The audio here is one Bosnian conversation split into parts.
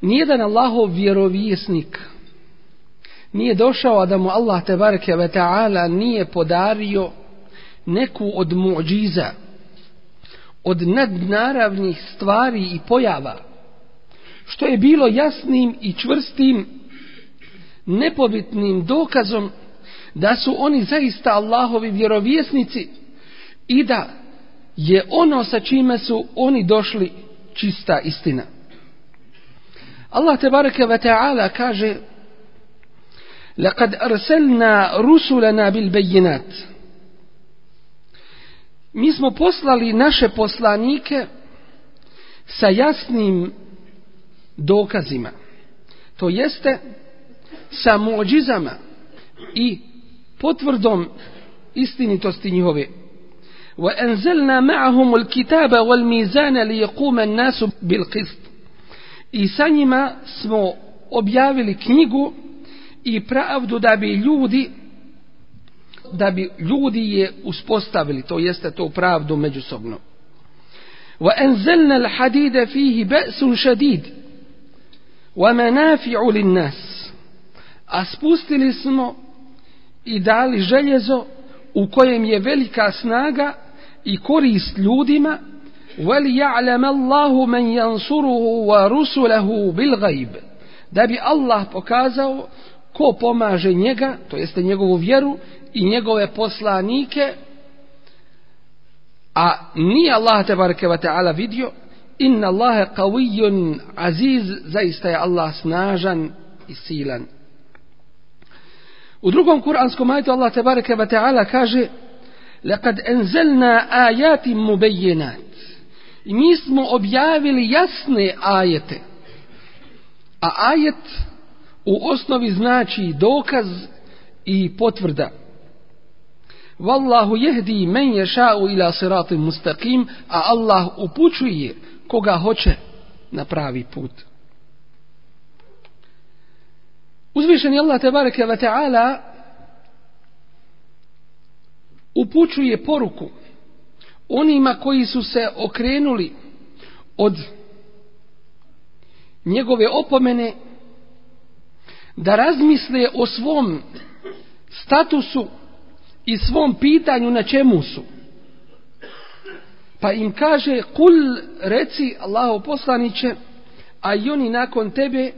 nijedan Allahov vjerovjesnik nije došao da mu Allah te bareke ve taala nije podario neku od muđiza od nadnaravnih stvari i pojava što je bilo jasnim i čvrstim nepobitnim dokazom da su oni zaista Allahovi vjerovjesnici i da je ono sa čime su oni došli čista istina. Allah te bareke ve taala kaže لقد أرسلنا رسلنا بالبينات Mi smo poslali naše poslanike sa jasnim dokazima. To jeste sa muđizama i potvrdom istinitosti njihove. وأنزلنا معهم الكتاب والميزان ليقوم الناس بالقسط i sa njima smo objavili knjigu i pravdu da bi ljudi da bi ljudi je uspostavili to jeste to pravdu međusobno وأنزلنا الحديد فيه بأس شديد ومنافع للناس a spustili smo i dali željezo u kojem je velika snaga i korist ljudima وَلِيَعْلَمَ اللَّهُ مَنْ يَنْصُرُهُ وَرُسُلَهُ بِالْغَيْبِ da bi Allah pokazao ko pomaže njega, to jeste njegovu vjeru i njegove poslanike, a ni Allah te bareke ve taala vidio, inna Allaha qawiyyun aziz, zaista je Allah snažan i silan. U drugom kuranskom ajetu Allah te bareke ve taala kaže: "Laqad anzalna ayatin mubayyinat." I mi smo objavili jasne ajete. A ajet u osnovi znači dokaz i potvrda. Wallahu jehdi men yasha'u ila sirati mustaqim, a Allah upućuje koga hoće na pravi put. Uzvišeni Allah tebareke ve taala upućuje poruku onima koji su se okrenuli od njegove opomene da razmisle o svom statusu i svom pitanju na čemu su. Pa im kaže, kul reci Allaho poslaniće, a i oni nakon tebe,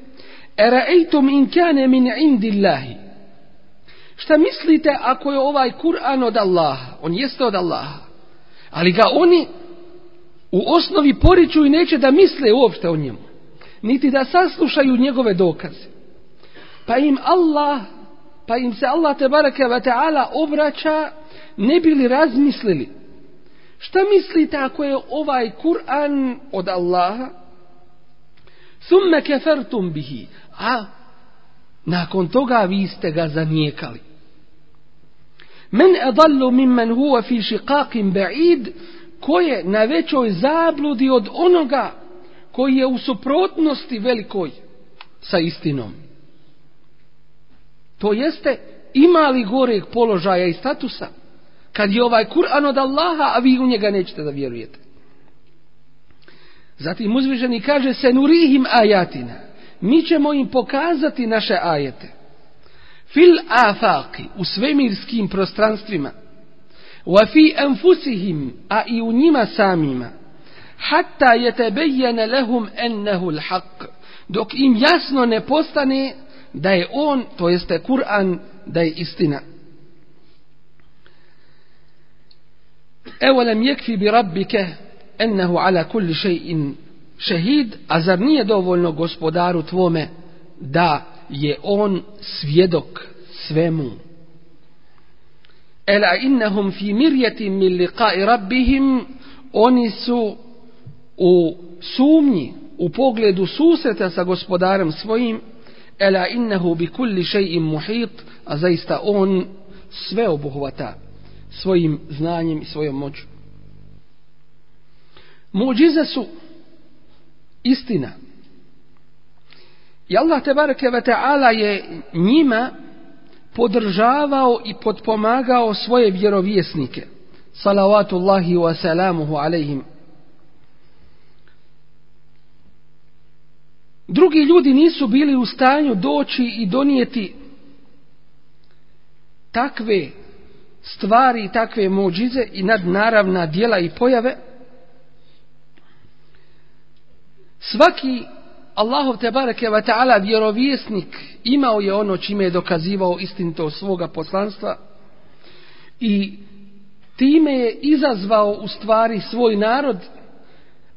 eraejtum in kane min indillahi. Šta mislite ako je ovaj Kur'an od Allaha? On jeste od Allaha. Ali ga oni u osnovi poriču i neće da misle uopšte o njemu. Niti da saslušaju njegove dokaze. Pa im Allah, pa im se Allah te barake wa ta'ala obraća, ne bili razmislili. Šta mislite ako je ovaj Kur'an od Allaha? Thumme kefertum bihi. A nakon toga vi ste ga zanijekali. Men edallu mimmen huwa fi šiqakim ba'id, ko je na većoj zabludi od onoga koji je u suprotnosti velikoj sa istinom. To jeste, ima li goreg položaja i statusa, kad je ovaj Kur'an od Allaha, a vi u njega nećete da vjerujete. Zatim uzviženi kaže se nurihim ajatina. Mi ćemo im pokazati naše ajete. Fil afaqi, u svemirskim prostranstvima. Wa fi anfusihim, a i u njima samima. Hatta yatabayyana lahum annahu al-haq, dok im jasno ne postane da je on, to jeste Kur'an, da je istina. Evo lem jekfi bi rabbike ennehu ala kulli še'in šehid, a zar nije dovoljno gospodaru tvome da je on svjedok svemu? Ela innahum fi mirjetim min liqa'i rabbihim, oni su u sumnji, u pogledu susreta sa gospodarem svojim, ela innehu bi kulli shay'in muhit, a zaista on sve obuhvata svojim znanjem i svojom moću. Muđize su istina. I Allah te bareke ve taala je njima podržavao i podpomagao svoje vjerovjesnike. Salavatullahi wa salamuhu alejhim. Drugi ljudi nisu bili u stanju doći i donijeti takve stvari, takve mođize i nadnaravna dijela i pojave. Svaki Allahov te bareke ve taala vjerovjesnik imao je ono čime je dokazivao istinito svoga poslanstva i time je izazvao u stvari svoj narod.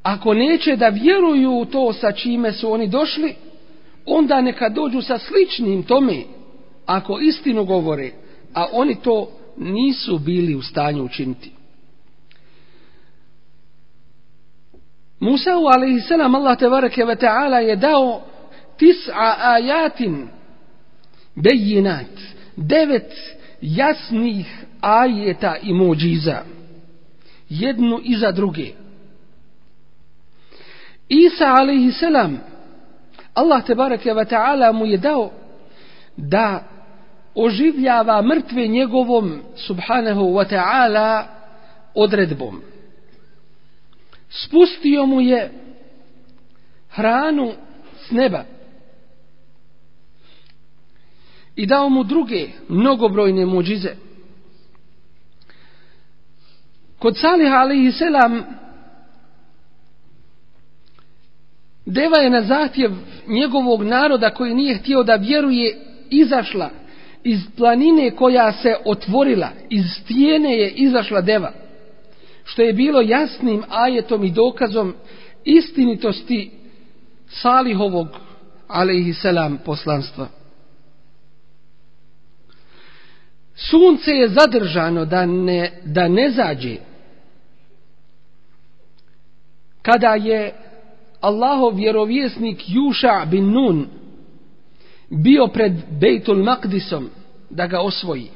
Ako neće da vjeruju u to sa čime su oni došli onda neka dođu sa sličnim tome ako istinu govore a oni to nisu bili u stanju učiniti. Musa alaihi salam Allah tebareke ve ta'ala je dao tis'a ajatin. Bejinat. Devet jasnih ajeta i mođiza, jednu iza druge. Isa alaihi salam Allah tebareke ve ta'ala mu je dao da oživljava mrtve njegovom subhanahu wa ta'ala odredbom spustio mu je hranu s neba. I dao mu druge mnogobrojne muđize. Kod Salih alaihi selam deva je na zahtjev njegovog naroda koji nije htio da vjeruje izašla iz planine koja se otvorila, iz stijene je izašla deva što je bilo jasnim ajetom i dokazom istinitosti Salihovog alaihissalam poslanstva. Sunce je zadržano da ne, da ne zađe kada je Allahov vjerovjesnik Juša bin Nun bio pred Bejtul Makdisom da ga osvoji.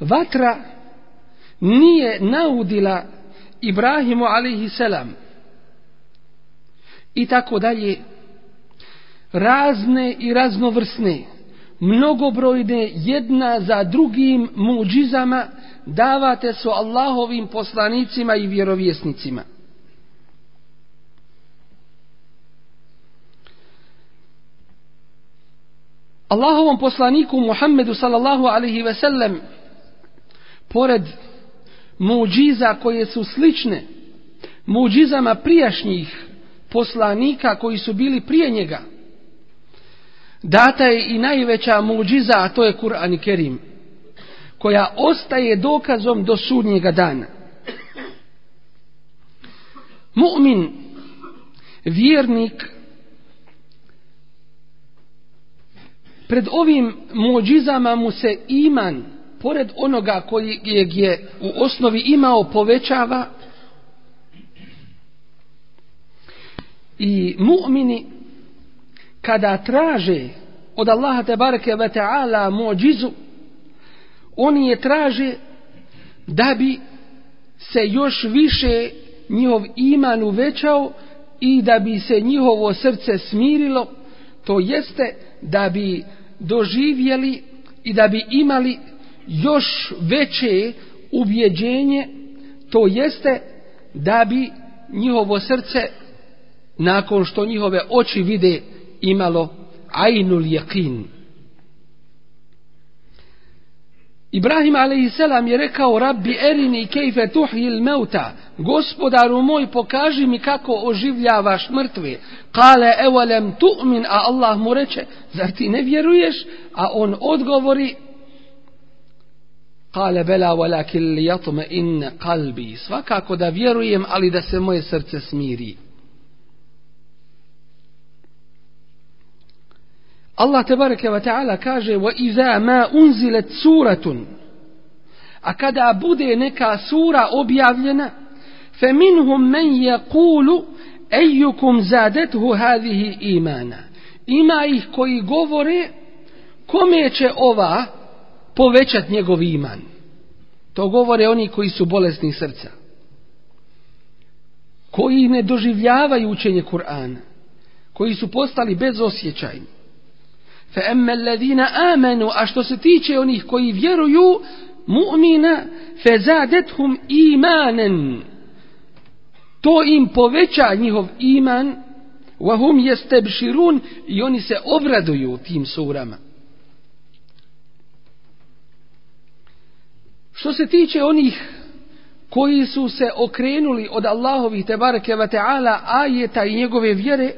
Vatra nije naudila Ibrahimu alaihi selam i tako dalje razne i raznovrsne mnogobrojne jedna za drugim muđizama davate su Allahovim poslanicima i vjerovjesnicima. Allahovom poslaniku Muhammedu sallallahu alaihi ve sellem pored muđiza koje su slične muđizama prijašnjih poslanika koji su bili prije njega. Data je i najveća muđiza, a to je Kur'an i Kerim, koja ostaje dokazom do sudnjega dana. Mu'min, vjernik, pred ovim muđizama mu se iman pored onoga koji je u osnovi imao povećava. I mu'mini kada traže od Allaha te bareke ve taala mu'džizu oni je traže da bi se još više njihov iman uvećao i da bi se njihovo srce smirilo to jeste da bi doživjeli i da bi imali još veće ubjeđenje, to jeste da bi njihovo srce, nakon što njihove oči vide, imalo ajnul jakin. Ibrahim a.s. je rekao Rabbi erini kejfe tuhil meuta Gospodaru moj pokaži mi kako oživljavaš mrtve Kale evalem tu'min A Allah mu reče Zar ti ne vjeruješ A on odgovori Kale bela walakin li jatme inne kalbi Svakako da vjerujem ali da se moje srce smiri. Allah tebareke ve taala kaže wa iza ma unzilat suratun. A kada bude neka sura objavljena fe minhum man yaqulu ayyukum zadathu hadhihi imana? Ima ih koji govore kome će ova povećati njegov iman. To govore oni koji su bolesni srca. Koji ne doživljavaju učenje Kur'ana. Koji su postali bezosjećajni. Fa amma alladhina amanu a što se tiče onih koji vjeruju mu'mina fe zadethum imanen. to im poveća njihov iman wa hum yastabshirun i oni se obraduju tim surama. Što se tiče onih koji su se okrenuli od Allahovih tebareke ve taala ajeta i njegove vjere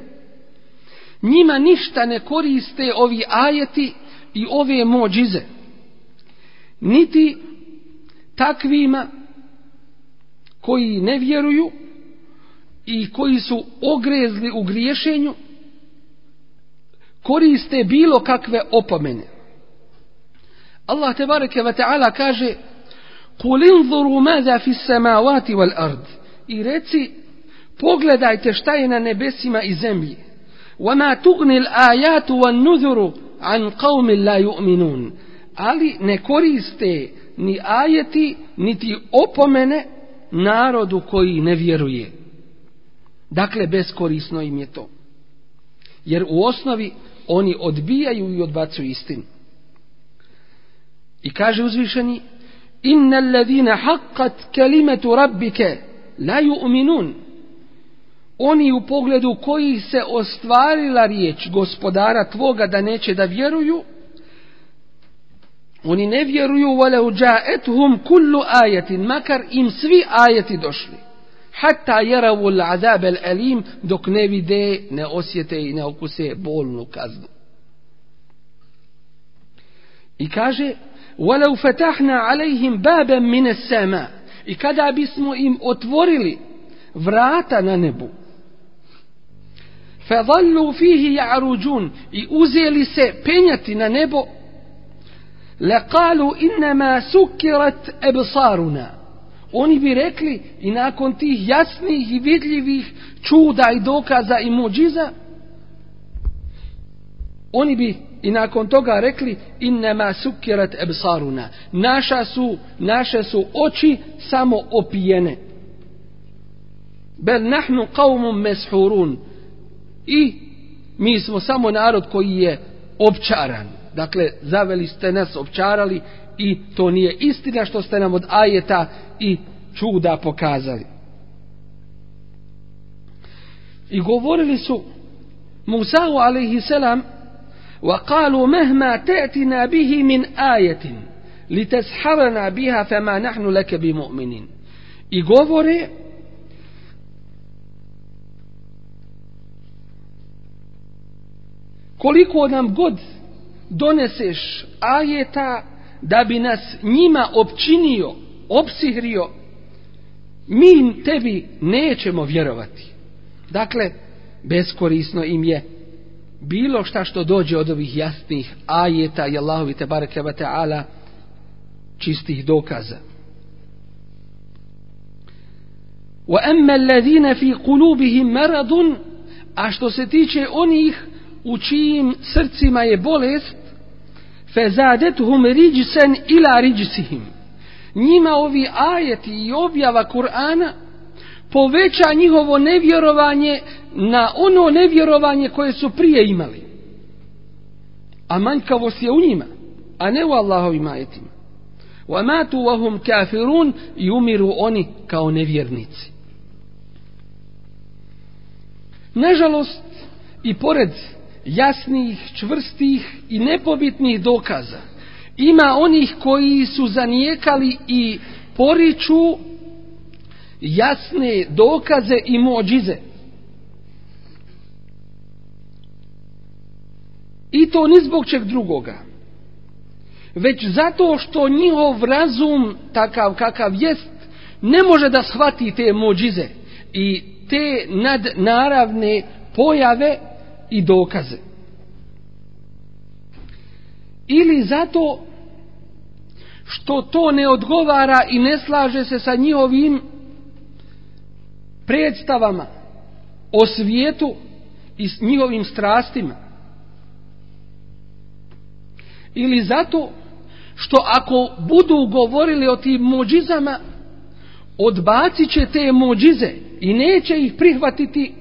njima ništa ne koriste ovi ajeti i ove mođize. Niti takvima koji ne vjeruju i koji su ogrezli u griješenju koriste bilo kakve opomene. Allah te bareke ve taala kaže: Kul inzuru maza fi samawati wal ard. I reci pogledajte šta je na nebesima i zemlji. Wa ma tughni al ayatu wan nuzuru an qaumin la yu'minun. Ali ne koriste ni ajeti niti opomene narodu koji ne vjeruje. Dakle, beskorisno im je to. Jer u osnovi oni odbijaju i odbacuju istinu. I kaže uzvišeni, إن الذين haqqat kalimatu ربك la yu'minun oni u pogledu koji se ostvarila riječ gospodara tvoga da neće da vjeruju, oni ne vjeruju vole uđaetuhum kullu ajetin, makar im svi ajeti došli. Hatta jeravu l'azab al'alim dok ne vide, ne osjete i ne okuse bolnu kaznu. I kaže, وَلَوْ فَتَحْنَا عَلَيْهِمْ بَابًا مِنَ السَّمَا I kada bismo im otvorili vrata na nebu, فَظَلُّوا فِيهِ يَعْرُجُونَ i uzeli se penjati na nebo لَقَالُوا إِنَّمَا سُكِّرَتْ أَبْصَارُنَا Oni bi rekli i nakon tih jasnih i vidljivih čuda i dokaza i muđiza oni bi i nakon toga rekli innema sukirat ebsaruna naša su naše su oči samo opijene bel nahnu qawmun meshurun i mi smo samo narod koji je opčaran. Dakle, zaveli ste nas, opčarali i to nije istina što ste nam od ajeta i čuda pokazali. I govorili su Musa'u alaihi selam وقالوا مهما تأتنا به من آية لتسحرنا بها فما نحن لك بمؤمنين i govore koliko nam god doneseš ajeta da bi nas njima opčinio, opsihrio, mi tebi nećemo vjerovati. Dakle, beskorisno im je bilo šta što dođe od ovih jasnih ajeta i Allahovi te bareke ve ta'ala čistih dokaza. Wa amma alladhina fi qulubihim maradun a što se tiče onih u čijim srcima je bolest fezadethum rijsan ila rijsihim njima ovi ajeti i objava Kur'ana poveća njihovo nevjerovanje na ono nevjerovanje koje su prije imali. A manjkavost je u njima a ne u Allahovim ajetima. Wa matu كَافِرُونَ kafirun i umiru oni kao nevjernici. Nažalost i pored jasnih, čvrstih i nepobitnih dokaza ima onih koji su zanijekali i poriču jasne dokaze i mođize. I to ni zbog čeg drugoga. Već zato što njihov razum, takav kakav jest, ne može da shvati te mođize i te nadnaravne pojave i dokaze. Ili zato što to ne odgovara i ne slaže se sa njihovim predstavama o svijetu i s njihovim strastima. Ili zato što ako budu govorili o tim mođizama, odbacit će te mođize i neće ih prihvatiti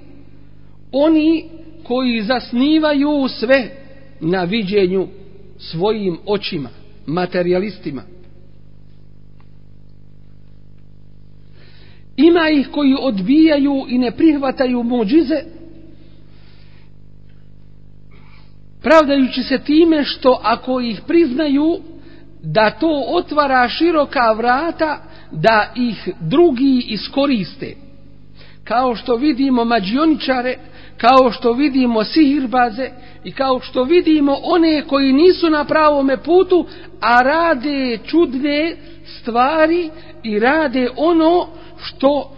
oni koji zasnivaju sve na viđenju svojim očima, materialistima. Ima ih koji odbijaju i ne prihvataju muđize, pravdajući se time što ako ih priznaju, da to otvara široka vrata da ih drugi iskoriste. Kao što vidimo mađioničare, kao što vidimo sihirbaze i kao što vidimo one koji nisu na pravome putu, a rade čudne stvari i rade ono što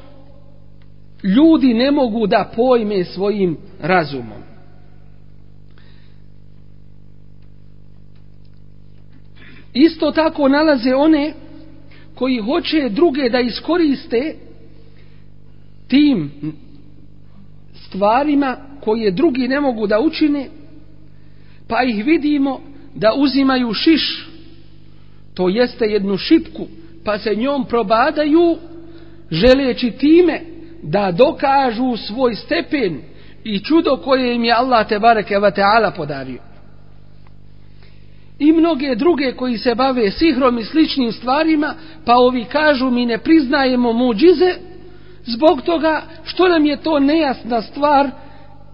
ljudi ne mogu da pojme svojim razumom. Isto tako nalaze one koji hoće druge da iskoriste tim stvarima koje drugi ne mogu da učine, pa ih vidimo da uzimaju šiš, to jeste jednu šipku, pa se njom probadaju, želeći time da dokažu svoj stepen i čudo koje im je Allah te bareke ve ta'ala podario i mnoge druge koji se bave sihrom i sličnim stvarima, pa ovi kažu mi ne priznajemo muđize, zbog toga što nam je to nejasna stvar,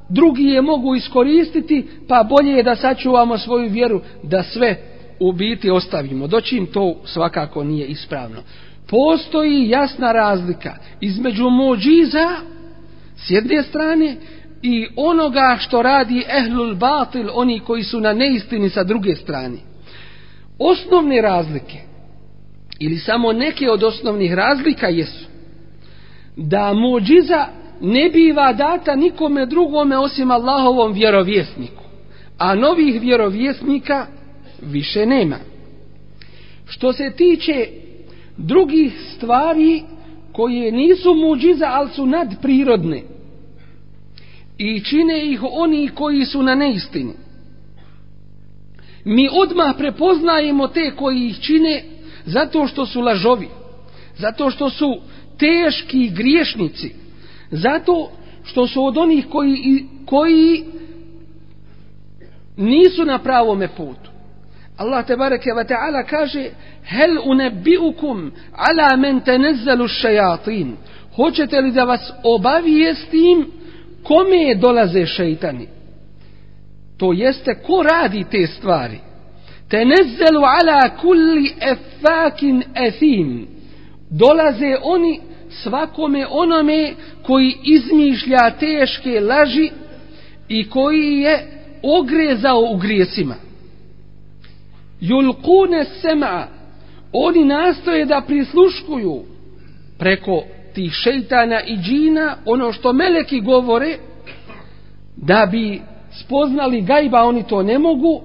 drugi je mogu iskoristiti, pa bolje je da sačuvamo svoju vjeru, da sve u biti ostavimo. Doći to svakako nije ispravno. Postoji jasna razlika između muđiza s jedne strane i onoga što radi ehlul batil, oni koji su na neistini sa druge strane. Osnovne razlike, ili samo neke od osnovnih razlika jesu, da muđiza ne biva data nikome drugome osim Allahovom vjerovjesniku, a novih vjerovjesnika više nema. Što se tiče drugih stvari koje nisu muđiza, ali su nadprirodne, i čine ih oni koji su na neistini. Mi odmah prepoznajemo te koji ih čine zato što su lažovi, zato što su teški griješnici, zato što su od onih koji, koji nisu na pravome putu. Allah te bareke ve taala kaže: "Hel unabbiukum ala men tanazzalu shayatin?" Hoćete li da vas obavijestim kome dolaze šejtani? To jeste ko radi te stvari? Tenezzelu ala kulli efakin ethim. Dolaze oni svakome onome koji izmišlja teške laži i koji je ogrezao u grijesima. Julkune sema, oni nastoje da prisluškuju preko tih šeitana i džina, ono što meleki govore, da bi spoznali gajba, oni to ne mogu,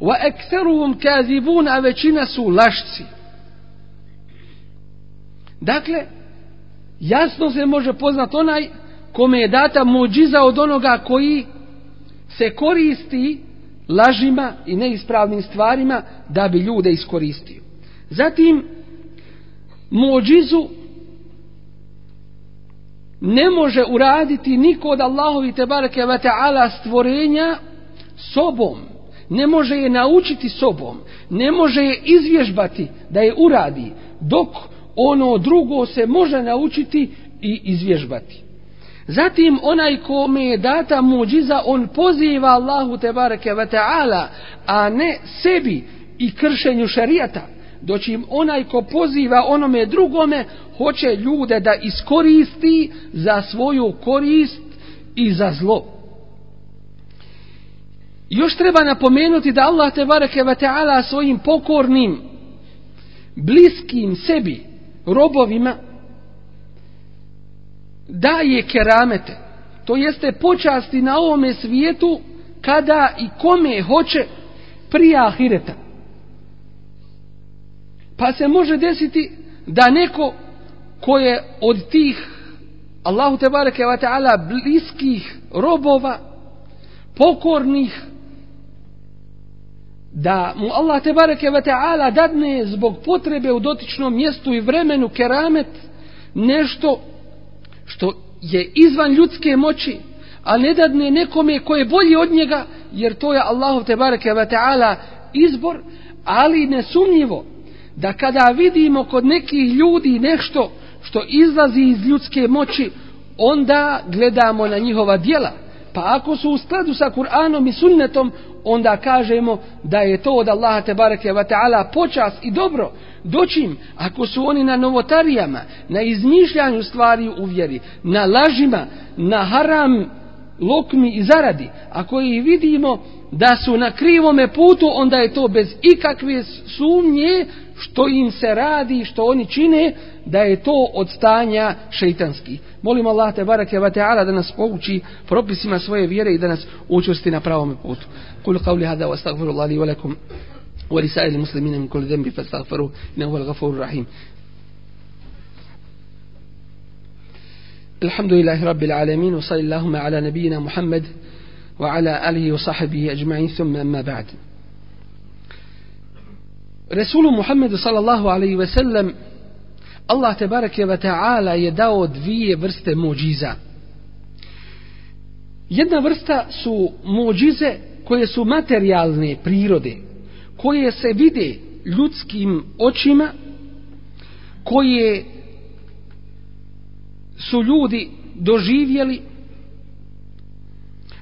wa ekseruhum kazibun, a većina su lašci. Dakle, jasno se može poznat onaj kome je data muđiza od onoga koji se koristi lažima i neispravnim stvarima da bi ljude iskoristio. Zatim, mođizu ne može uraditi niko od Allahovi te ve taala stvorenja sobom. Ne može je naučiti sobom. Ne može je izvježbati da je uradi dok ono drugo se može naučiti i izvježbati zatim onaj kome je data muđiza on poziva Allahu te bareke ve taala a ne sebi i kršenju šerijata. doći onaj ko poziva onome drugome, hoće ljude da iskoristi za svoju korist i za zlo. Još treba napomenuti da Allah te bareke ve taala svojim pokornim bliskim sebi robovima daje keramete. To jeste počasti na ovome svijetu kada i kome hoće prije ahireta. Pa se može desiti da neko ko je od tih Allahu te bareke ve taala bliskih robova pokornih da mu Allah te bareke ve taala dadne zbog potrebe u dotičnom mjestu i vremenu keramet nešto što je izvan ljudske moći a ne dadne nekome ko je bolji od njega jer to je Allahov te bareke ve taala izbor ali nesumnjivo da kada vidimo kod nekih ljudi nešto što izlazi iz ljudske moći, onda gledamo na njihova dijela. Pa ako su u skladu sa Kur'anom i sunnetom, onda kažemo da je to od Allaha te bareke ve ta'ala počas i dobro. dočim ako su oni na novotarijama, na izmišljanju stvari u vjeri, na lažima, na haram lokmi i zaradi, ako ih vidimo da su na krivome putu, onda je to bez ikakve sumnje što im se radi, što oni čine, da je to od stanja šeitanskih Molim Allah te barake wa ta'ala da nas pouči propisima svoje vjere i da nas učusti na pravom putu. Kul qavli hada wa astaghfirullah li wa lakum wa li sa'ili muslimina min kulli dhanbi fastaghfiru innahu huwal ghafurur rahim. الحمد لله رب العالمين وصلى اللهم على نبينا محمد وعلى آله وصحبه أجمعين ثم أما بعد رسول محمد صلى الله عليه وسلم Allah te bareke ve taala je dao dvije vrste muđiza. Jedna vrsta su muđize koje su materijalne prirode, koje se vide ljudskim očima, koje su ljudi doživjeli,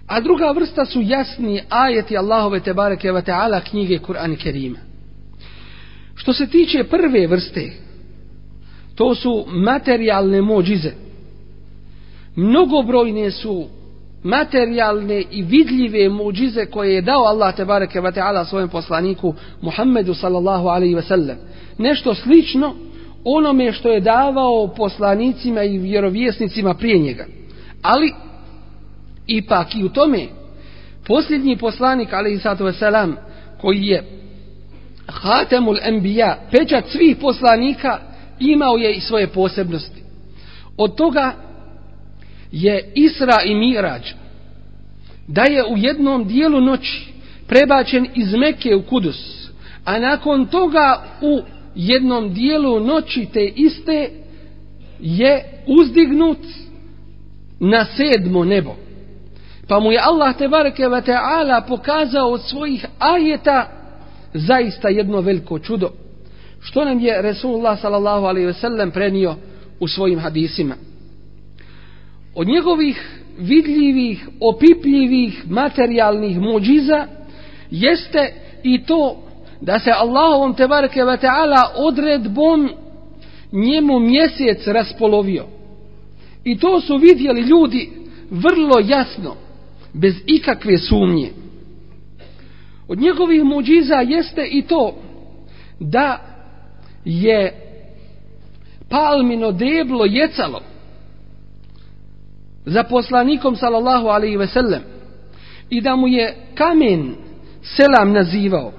a druga vrsta su jasni ajeti Allahove te bareke ve taala knjige Kur'an Kerima. Što se tiče prve vrste, To su materijalne mođize. Mnogobrojne su materijalne i vidljive muđize koje je dao Allah tebareke ve taala svojem poslaniku Muhammedu sallallahu alejhi ve sellem. Nešto slično onome što je davao poslanicima i vjerovjesnicima prije njega. Ali ipak i u tome posljednji poslanik alejhi salatu ve selam koji je Hatemul Enbiya, pečat svih poslanika, imao je i svoje posebnosti. Od toga je Isra i Mirađ da je u jednom dijelu noći prebačen iz Mekke u Kudus, a nakon toga u jednom dijelu noći te iste je uzdignut na sedmo nebo. Pa mu je Allah te bareke ve taala pokazao od svojih ajeta zaista jedno veliko čudo što nam je Resulullah sallallahu alaihi ve sellem prenio u svojim hadisima. Od njegovih vidljivih, opipljivih, materijalnih muđiza jeste i to da se Allahovom tebareke ve ta'ala odredbom njemu mjesec raspolovio. I to su vidjeli ljudi vrlo jasno, bez ikakve sumnje. Od njegovih muđiza jeste i to da je palmino deblo jecalo za poslanikom sallallahu alaihi ve sellem i da mu je kamen selam nazivao.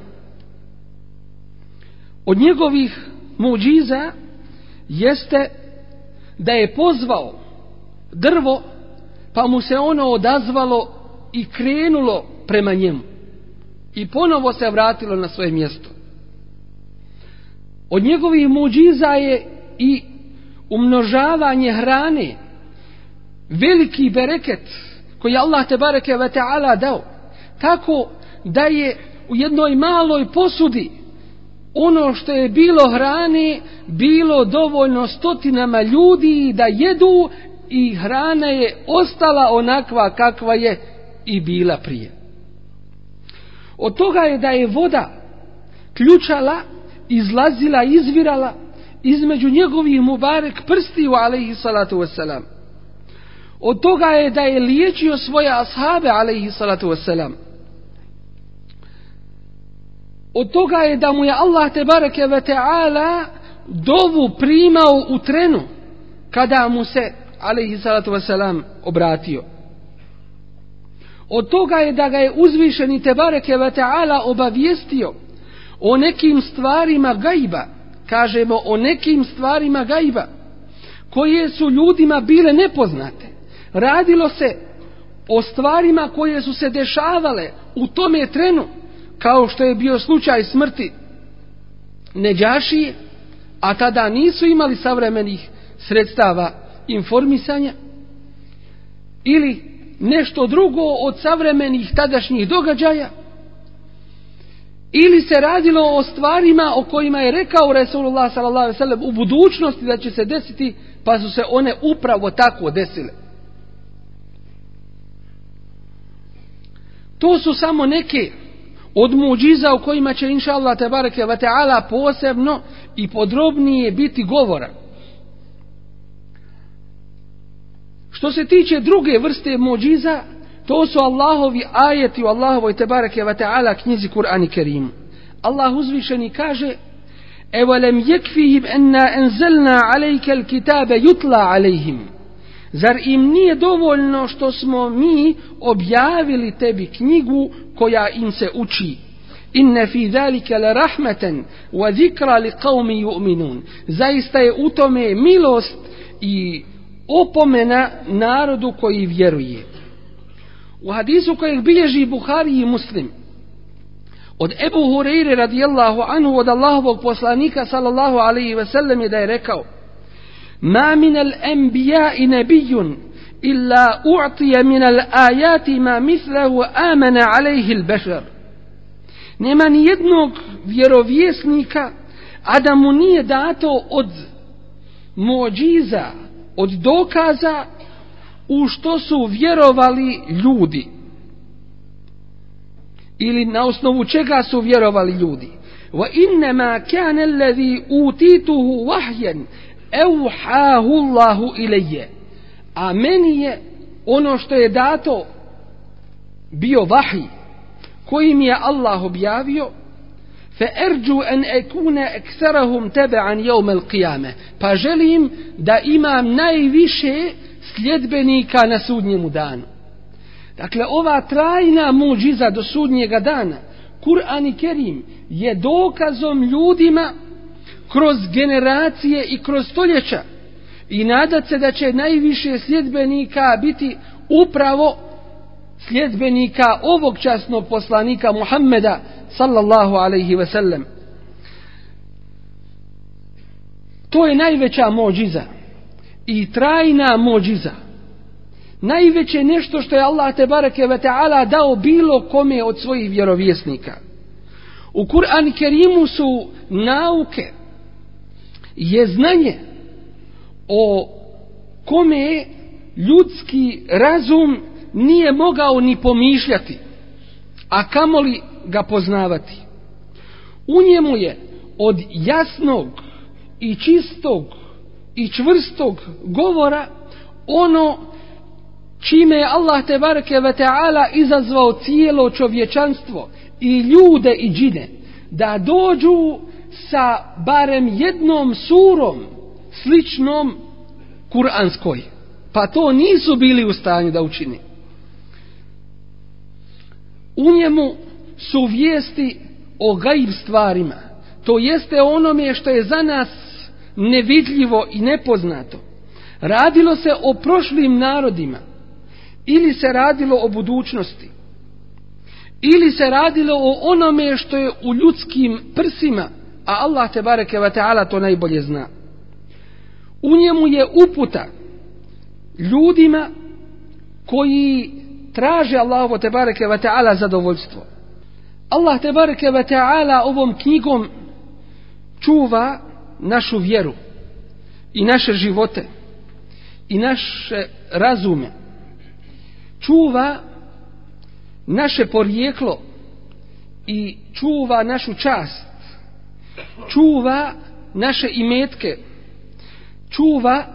Od njegovih muđiza jeste da je pozvao drvo pa mu se ono odazvalo i krenulo prema njemu i ponovo se vratilo na svoje mjesto. Od njegovih muđiza je i umnožavanje hrane. Veliki bereket koji Allah te bareke ve ta'ala dao. Tako da je u jednoj maloj posudi ono što je bilo hrane bilo dovoljno stotinama ljudi da jedu i hrana je ostala onakva kakva je i bila prije. Od toga je da je voda ključala, izlazila, izvirala između njegovih mubarek prstiju, alaihi salatu wasalam. Od toga je da je liječio svoje ashabe, alaihi salatu wasalam. Od toga je da mu je Allah te bareke ve ta'ala dovu primao u trenu kada mu se alaihi salatu wasalam obratio. Od toga je da ga je uzvišeni te bareke ve ta'ala obavijestio o nekim stvarima gajba, kažemo o nekim stvarima gajba, koje su ljudima bile nepoznate. Radilo se o stvarima koje su se dešavale u tome trenu, kao što je bio slučaj smrti Neđašije, a tada nisu imali savremenih sredstava informisanja, ili nešto drugo od savremenih tadašnjih događaja, ili se radilo o stvarima o kojima je rekao Resulullah s.a.v. u budućnosti da će se desiti, pa su se one upravo tako desile. To su samo neke od muđiza o kojima će inša Allah tebareke ve ta'ala posebno i podrobnije biti govora. Što se tiče druge vrste muđiza, to su Allahovi ajeti u Allahovoj tebareke wa ta'ala knjizi Kur'an i Kerimu. Allah uzvišeni kaže Evo lem jekfihim enna enzelna alejke al kitabe jutla alejhim. Zar im nije dovoljno što smo mi objavili tebi knjigu koja im se uči? Inne fi zalika la rahmeten wa zikra li qawmi yu'minun. Zaista je u tome milost i opomena narodu koji vjeruje. U hadisu kojeg bilježi Buhari i Muslim, od Ebu Hureyre radijallahu anhu od Allahovog poslanika sallallahu alaihi ve sellem je da je rekao Ma min al enbija i nebijun illa u'tije min al ajati ma mislehu amene alaihi il bešar. Nema ni jednog vjerovjesnika, a da mu nije dato od mođiza, od dokaza u što su vjerovali ljudi. Ili na osnovu čega su vjerovali ljudi. Wa inna ma kana alladhi utituhu wahyan euhahu Allahu ilayya A meni je ono što je dato bio vahij koji mi je Allah objavio fa an akuna ekune taban yawm al-qiyamah pa želim da imam najviše sljedbenika na sudnjemu danu. Dakle ova trajna muđiza do sudnjega dana Kur'an i Kerim je dokazom ljudima kroz generacije i kroz stoljeća. I nadat se da će najviše sljedbenika biti upravo sljedbenika ovog časnog poslanika Muhammeda sallallahu alaihi ve sellem. To je najveća mođiza i trajna mođiza. Najveće nešto što je Allah te bareke ve ta'ala dao bilo kome od svojih vjerovjesnika. U Kur'an Kerimu su nauke, je znanje o kome ljudski razum nije mogao ni pomišljati, a kamoli ga poznavati. U njemu je od jasnog i čistog i čvrstog govora ono čime je Allah te bareke ve taala izazvao cijelo čovječanstvo i ljude i džine da dođu sa barem jednom surom sličnom kuranskoj. Pa to nisu bili u stanju da učini. U njemu su vijesti o gaib stvarima. To jeste onome što je za nas nevidljivo i nepoznato. Radilo se o prošlim narodima ili se radilo o budućnosti ili se radilo o onome što je u ljudskim prsima a Allah te bareke ve taala to najbolje zna. U njemu je uputa ljudima koji traže Allahovo te bareke ve taala zadovoljstvo. Allah te bareke ve taala ovom knjigom čuva našu vjeru i naše živote i naše razume. Čuva naše porijeklo i čuva našu čast čuva naše imetke, čuva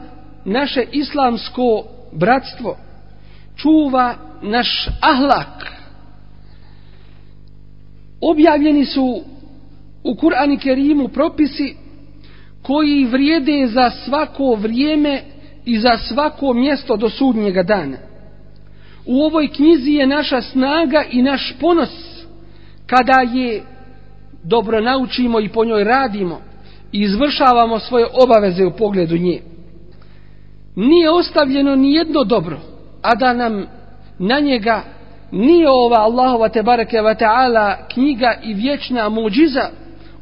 naše islamsko bratstvo, čuva naš ahlak. Objavljeni su u Kur'ani Kerimu propisi koji vrijede za svako vrijeme i za svako mjesto do sudnjega dana. U ovoj knjizi je naša snaga i naš ponos kada je dobro naučimo i po njoj radimo i izvršavamo svoje obaveze u pogledu nje. Nije ostavljeno ni jedno dobro, a da nam na njega nije ova Allahova te bareke ta'ala knjiga i vječna muđiza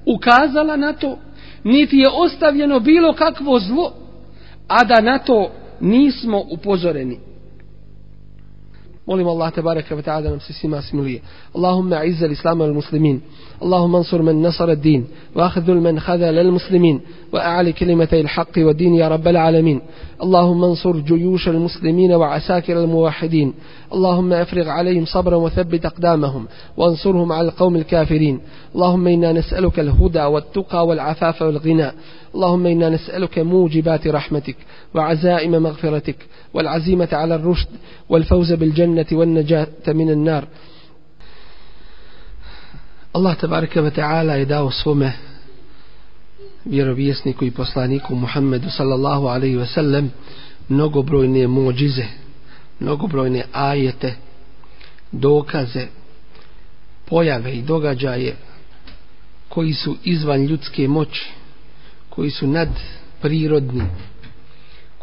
ukazala na to, niti je ostavljeno bilo kakvo zlo, a da na to nismo upozoreni. Molim Allah te bareke ve taala da nam se svima smilije. Allahumma izzel islam al muslimin. Allahumma ansur men nasara ad-din wa akhdhul men khadhala al muslimin wa a'li kalimati al haqq wa din ya rabbal alamin. Allahumma ansur juyush al muslimin wa asakir al muwahhidin. Allahumma afrigh alayhim sabran wa thabbit aqdamahum wa ansurhum ala al qawm al kafirin. Allahumma inna nas'aluka al huda wa التقى والعفاف والغنى اللهم إنا نسألك موجبات رحمتك وعزائم مغفرتك والعزيمة على الرشد والفوز بالجنة بالجنه والنجاه من النار الله تبارك وتعالى يداو صومه vjerovjesniku i poslaniku Muhammedu sallallahu alaihi ve sellem mnogobrojne mođize, mnogobrojne ajete, dokaze, pojave i događaje koji su izvan ljudske moći, koji su nad prirodni,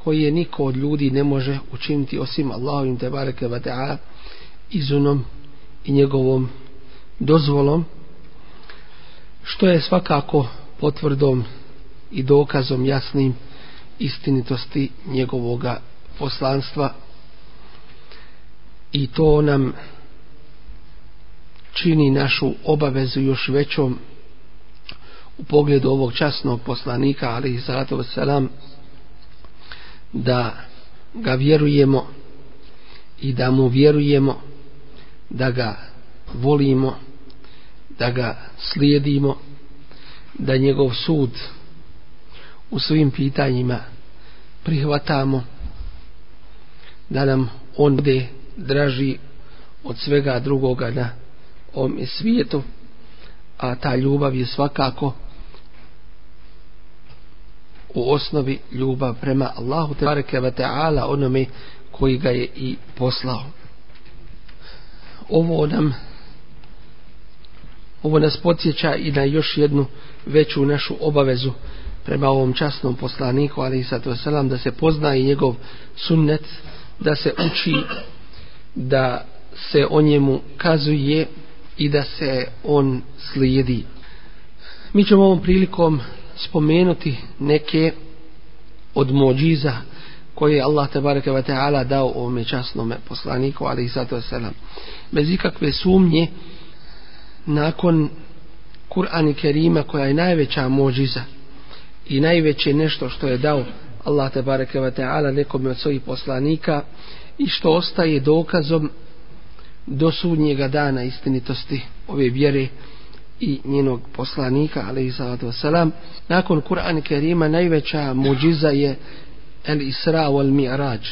koje niko od ljudi ne može učiniti osim Allahovim te bareke ve taala izunom i njegovom dozvolom što je svakako potvrdom i dokazom jasnim istinitosti njegovoga poslanstva. I to nam čini našu obavezu još većom u pogledu ovog časnog poslanika ali i salatu wasalam da ga vjerujemo i da mu vjerujemo da ga volimo da ga slijedimo da njegov sud u svim pitanjima prihvatamo da nam on bude draži od svega drugoga na ovom svijetu a ta ljubav je svakako u osnovi ljubav prema Allahu te bareke ve taala onome koji ga je i poslao. Ovo nam ovo nas podsjeća i na još jednu veću našu obavezu prema ovom časnom poslaniku ali i sato selam da se pozna i njegov sunnet da se uči da se o njemu kazuje i da se on slijedi. Mi ćemo ovom prilikom spomenuti neke od mođiza koje je Allah tebareke ve ta'ala dao ovome časnom poslaniku ali zato selam bez ikakve sumnje nakon Kur'an i Kerima koja je najveća mođiza i najveće nešto što je dao Allah te bareke ve taala nekom od svojih poslanika i što ostaje dokazom do sudnjega dana istinitosti ove vjere i njenog poslanika alejhi salatu vesselam nakon Kur'an Kerima najveća muđiza je el Isra wal Mi'raj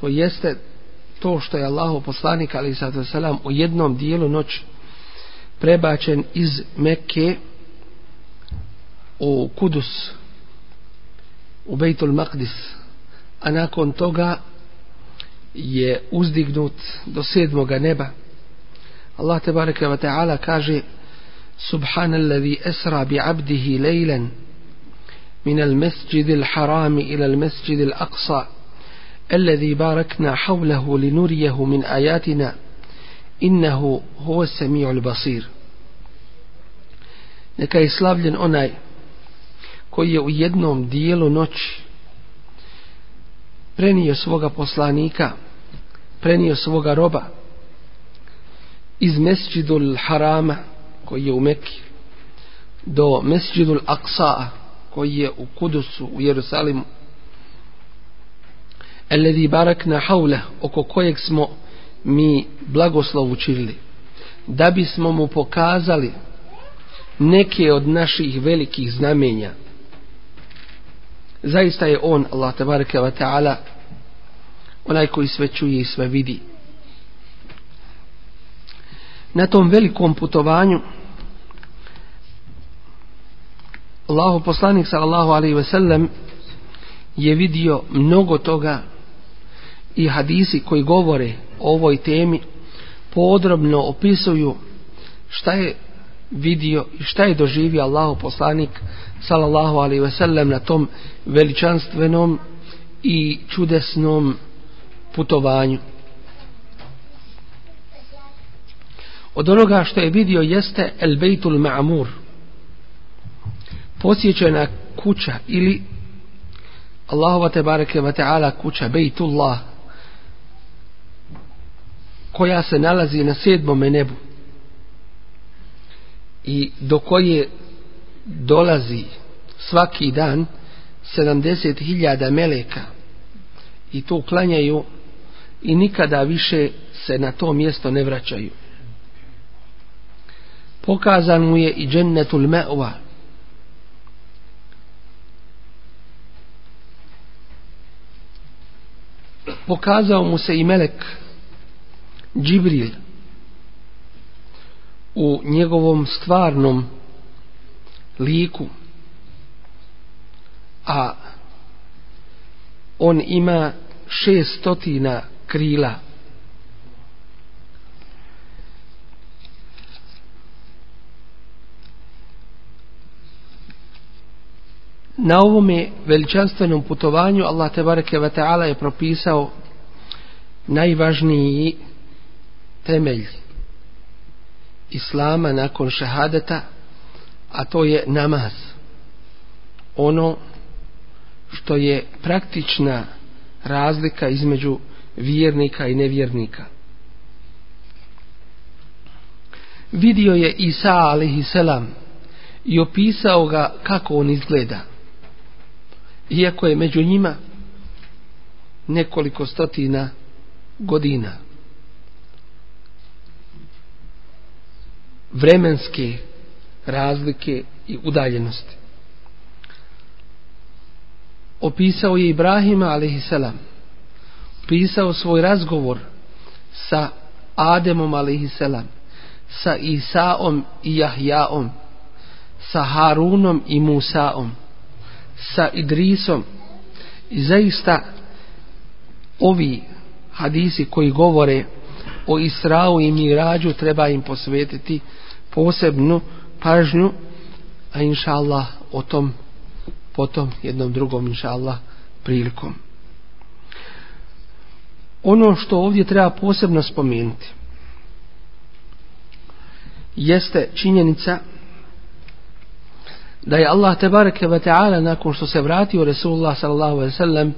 to jeste to što je Allahu poslanik alejhi salatu vesselam u jednom dijelu noći prebačen iz Mekke u Kudus u Bejtul Maqdis. A nakon toga je uzdignut do sedmoga neba. Allah te bareke ve taala kaže subhanallazi asra bi 'abdihi laylan من المسجد الحرام إلى المسجد الأقصى الذي باركنا حوله لنريه من آياتنا innahu huwa samiul basir neka je slavljen onaj koji je u jednom dijelu noći prenio svoga poslanika prenio svoga roba iz mesđidul harama koji je u Mekki do mesđidul Aqsa koji je u Kudusu u Jerusalimu alladhi barakna haule oko kojeg smo mi blagoslov učinili da bismo mu pokazali neke od naših velikih znamenja. Zaista je on, Allah tabaraka wa ta'ala, onaj koji sve čuje i sve vidi. Na tom velikom putovanju Allahu poslanik sallallahu alaihi ve sellem je vidio mnogo toga i hadisi koji govore o ovoj temi podrobno opisuju šta je vidio i šta je doživio Allahu poslanik sallallahu alaihi ve sellem na tom veličanstvenom i čudesnom putovanju. Od onoga što je vidio jeste El Bejtul Ma'amur posjećena kuća ili Allahova te bareke wa ta'ala kuća Bejtullah koja se nalazi na sedmom nebu i do koje dolazi svaki dan 70.000 meleka i to uklanjaju i nikada više se na to mjesto ne vraćaju. Pokazan mu je i džennetul me'va. Pokazao mu se i melek Džibril u njegovom stvarnom liku a on ima šestotina krila na ovome veličanstvenom putovanju Allah te bareke ve taala je propisao najvažniji temelj islama nakon šehadeta a to je namaz. Ono što je praktična razlika između vjernika i nevjernika. Vidio je Isa alaihi selam i opisao ga kako on izgleda iako je među njima nekoliko stotina godina vremenske razlike i udaljenosti. Opisao je Ibrahima a.s. Opisao svoj razgovor sa Ademom a.s. sa Isaom i Jahjaom sa Harunom i Musaom sa Idrisom. I zaista ovi hadisi koji govore o Israu i Mirađu treba im posvetiti posebnu pažnju a inša Allah o tom potom jednom drugom inša Allah prilikom. Ono što ovdje treba posebno spomenuti jeste činjenica da je Allah tebareke ve taala nakon što se vratio Resulullah sallallahu alejhi ve sellem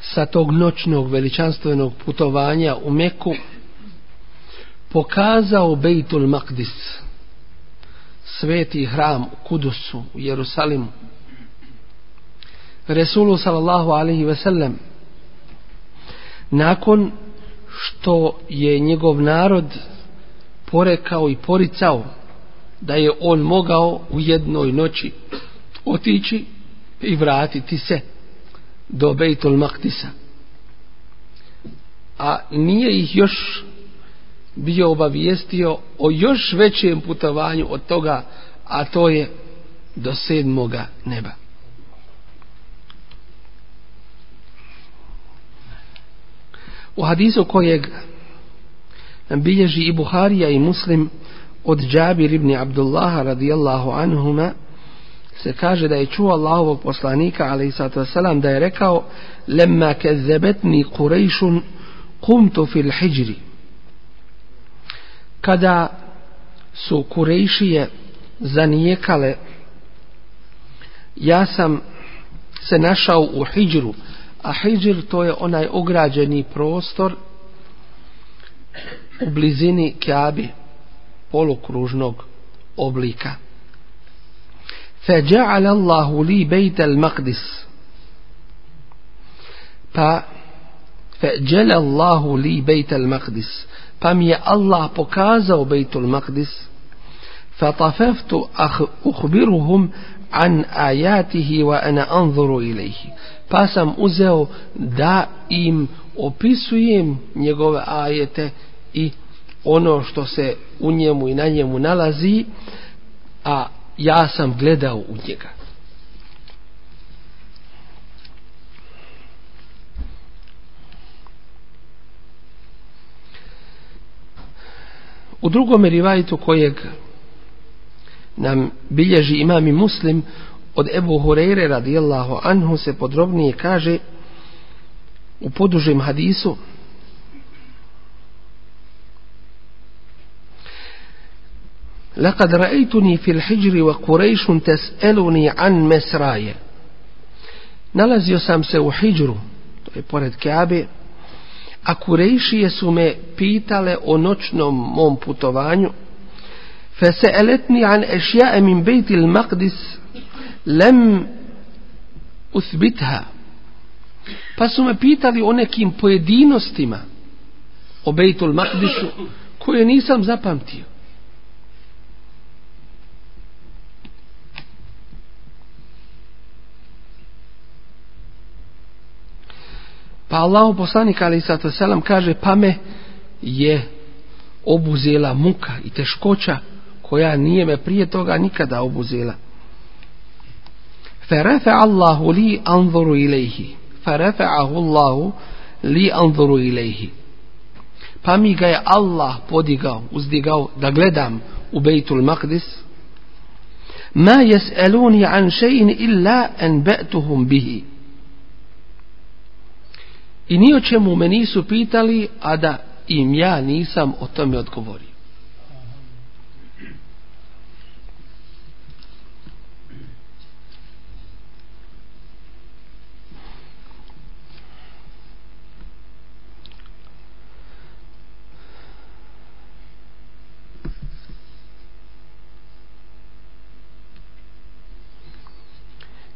sa tog noćnog veličanstvenog putovanja u Meku pokazao Bejtul Maqdis sveti hram u Kudusu u Jerusalimu. Resulu sallallahu alaihi ve sellem nakon što je njegov narod porekao i poricao da je on mogao u jednoj noći otići i vratiti se do Bejtul Maktisa. A nije ih još bio obavijestio o još većem putovanju od toga, a to je do sedmoga neba. U hadisu kojeg bilježi i Buharija i Muslim od Džabir ibn Abdullaha radijallahu anhuma se kaže da je čuo Allahovog poslanika alaihi sallatu wasalam da je rekao lemma kezzebetni kurejšun kumtu fil hijri. Kada su kurejšije zanijekale ja sam se našao u hijru a hijr to je onaj ograđeni prostor u blizini Kjabi polukružnog oblika فجعل الله لي بيت المقدس pa فجل الله لي بيت المقدس pa mi je Allah pokazao Bejtul Maqdis فطففت أخبرهم عن آياته وأنا أنظر إليه pa sam uzeo da im opisujem njegove ajete i ono što se u njemu i na njemu nalazi a ja sam gledao u njega. U drugom rivajtu kojeg nam bilježi imam i muslim od Ebu Hureyre radijallahu anhu se podrobnije kaže u podužem hadisu لقد رأيتني في الحجر وقريش تسألني عن مسراي nalazio sam se u hijđru to je pored Kaabe a kurejšije su me pitale o noćnom mom putovanju فسألتني عن أشياء من بيت المقدس لم أثبتها pa su me pitali o nekim pojedinostima o Bejtul Makdisu koje nisam zapamtio. Pa Allah poslanik ali sato selam kaže pa me je obuzela muka i teškoća koja nije me prije toga nikada obuzela. Farafa Allahu li anzuru ilaihi. Farafa'ahu Allahu li anzuru ilaihi. Pa mi ga je Allah podigao, uzdigao da gledam u Bejtul Maqdis. Ma jes'aluni an še'in illa en be'tuhum bihi. I ni o čemu me nisu pitali, a da im ja nisam o tome odgovorio.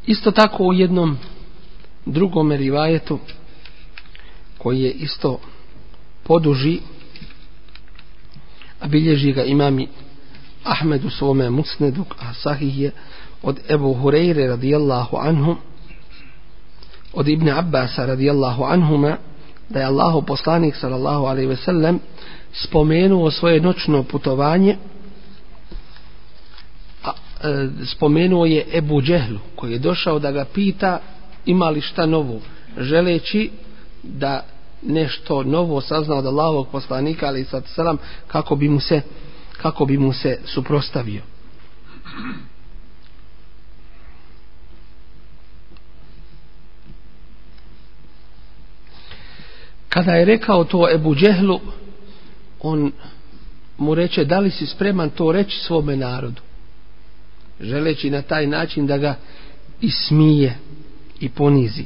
Isto tako u jednom drugom rivajetu koji je isto poduži a bilježi ga imami Ahmed u svome musnedu a sahih je od Ebu Hureyre radijallahu anhu od Ibn Abbasa radijallahu anhuma da je Allahu poslanik sallallahu alaihi ve sellem spomenuo svoje noćno putovanje a, e, spomenuo je Ebu Džehlu koji je došao da ga pita ima li šta novo želeći da nešto novo saznao od Allahovog poslanika ali sad selam kako bi mu se kako bi mu se suprostavio. Kada je rekao to Ebu Džehlu on mu reče da li si spreman to reći svome narodu? Želeći na taj način da ga ismije i ponizi.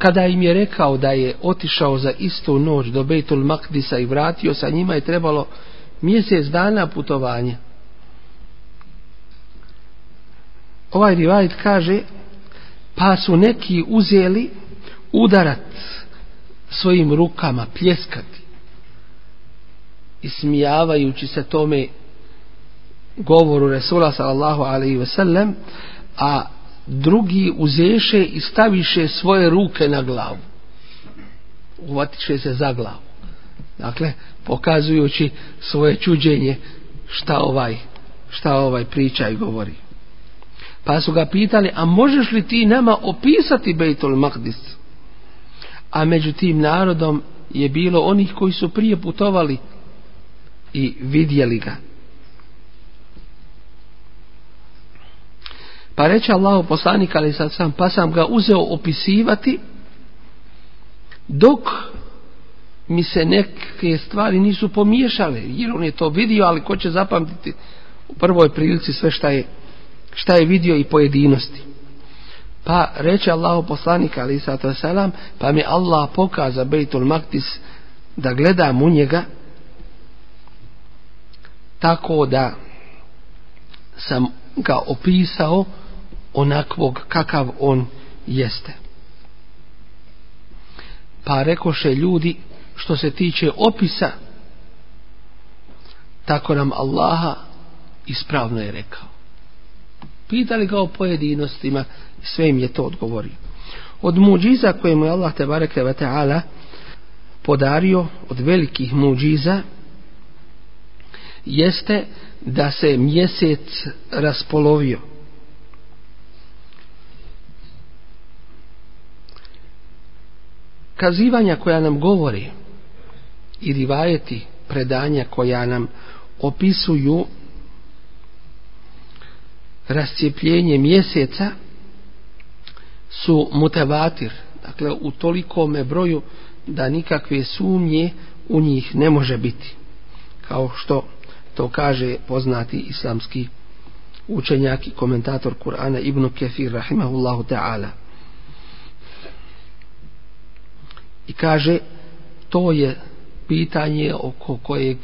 Kada im je rekao da je otišao za istu noć do Bejtul Makdisa i vratio sa njima je trebalo mjesec dana putovanja. Ovaj rivajt kaže pa su neki uzeli udarat svojim rukama, pljeskati smijavajući se tome govoru Resula sallallahu alaihi ve sellem a drugi uzeše i staviše svoje ruke na glavu. Uvatiše se za glavu. Dakle, pokazujući svoje čuđenje šta ovaj, šta ovaj priča i govori. Pa su ga pitali, a možeš li ti nama opisati Bejtul Mahdis? A među tim narodom je bilo onih koji su prije putovali i vidjeli ga. Pa reče Allah poslanik, ali sad sam, pa sam ga uzeo opisivati, dok mi se neke stvari nisu pomiješale, jer on je to vidio, ali ko će zapamtiti u prvoj prilici sve šta je, šta je vidio i pojedinosti. Pa reče Allah poslanik, ali sad sam, pa mi Allah pokaza Bejtul Maktis da gledam u njega, tako da sam ga opisao onakvog kakav on jeste. Pa rekoše ljudi što se tiče opisa tako nam Allaha ispravno je rekao. Pitali ga o pojedinostima i sve im je to odgovorio. Od muđiza koje mu je Allah te bareke ve taala podario od velikih muđiza jeste da se mjesec raspolovio. Kazivanja koja nam govori i rivajeti predanja koja nam opisuju rascijepljenje mjeseca su mutevatir, dakle u tolikome broju da nikakve sumnje u njih ne može biti. Kao što to kaže poznati islamski učenjak i komentator Kur'ana Ibn Kefir rahimahullahu ta'ala. I kaže to je pitanje oko kojeg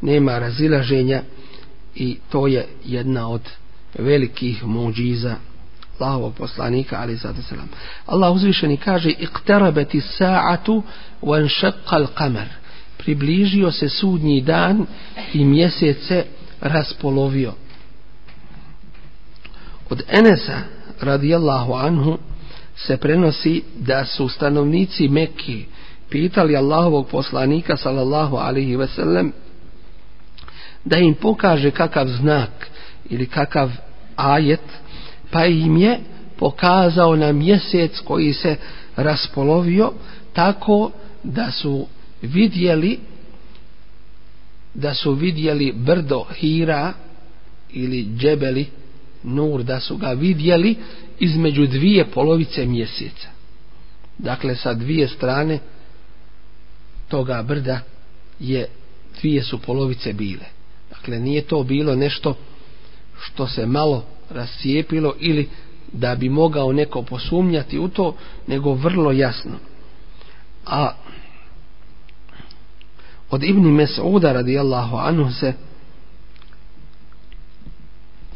nema razilaženja i to je jedna od velikih muđiza Allahovog poslanika ali sada selam. Allah uzvišeni kaže iqtarabati sa'atu wa anshaqqa al-qamar. Približio se sudnji dan i mjesec se raspolovio. Od Enesa radijallahu anhu se prenosi da su stanovnici Mekke pitali Allahovog poslanika sallallahu alaihi ve sellem da im pokaže kakav znak ili kakav ajet pa im je pokazao na mjesec koji se raspolovio tako da su vidjeli da su vidjeli brdo Hira ili Džebeli Nur da su ga vidjeli između dvije polovice mjeseca dakle sa dvije strane toga brda je dvije su polovice bile dakle nije to bilo nešto što se malo rascijepilo ili da bi mogao neko posumnjati u to, nego vrlo jasno. A od Ibni Mes'uda radijallahu anhu se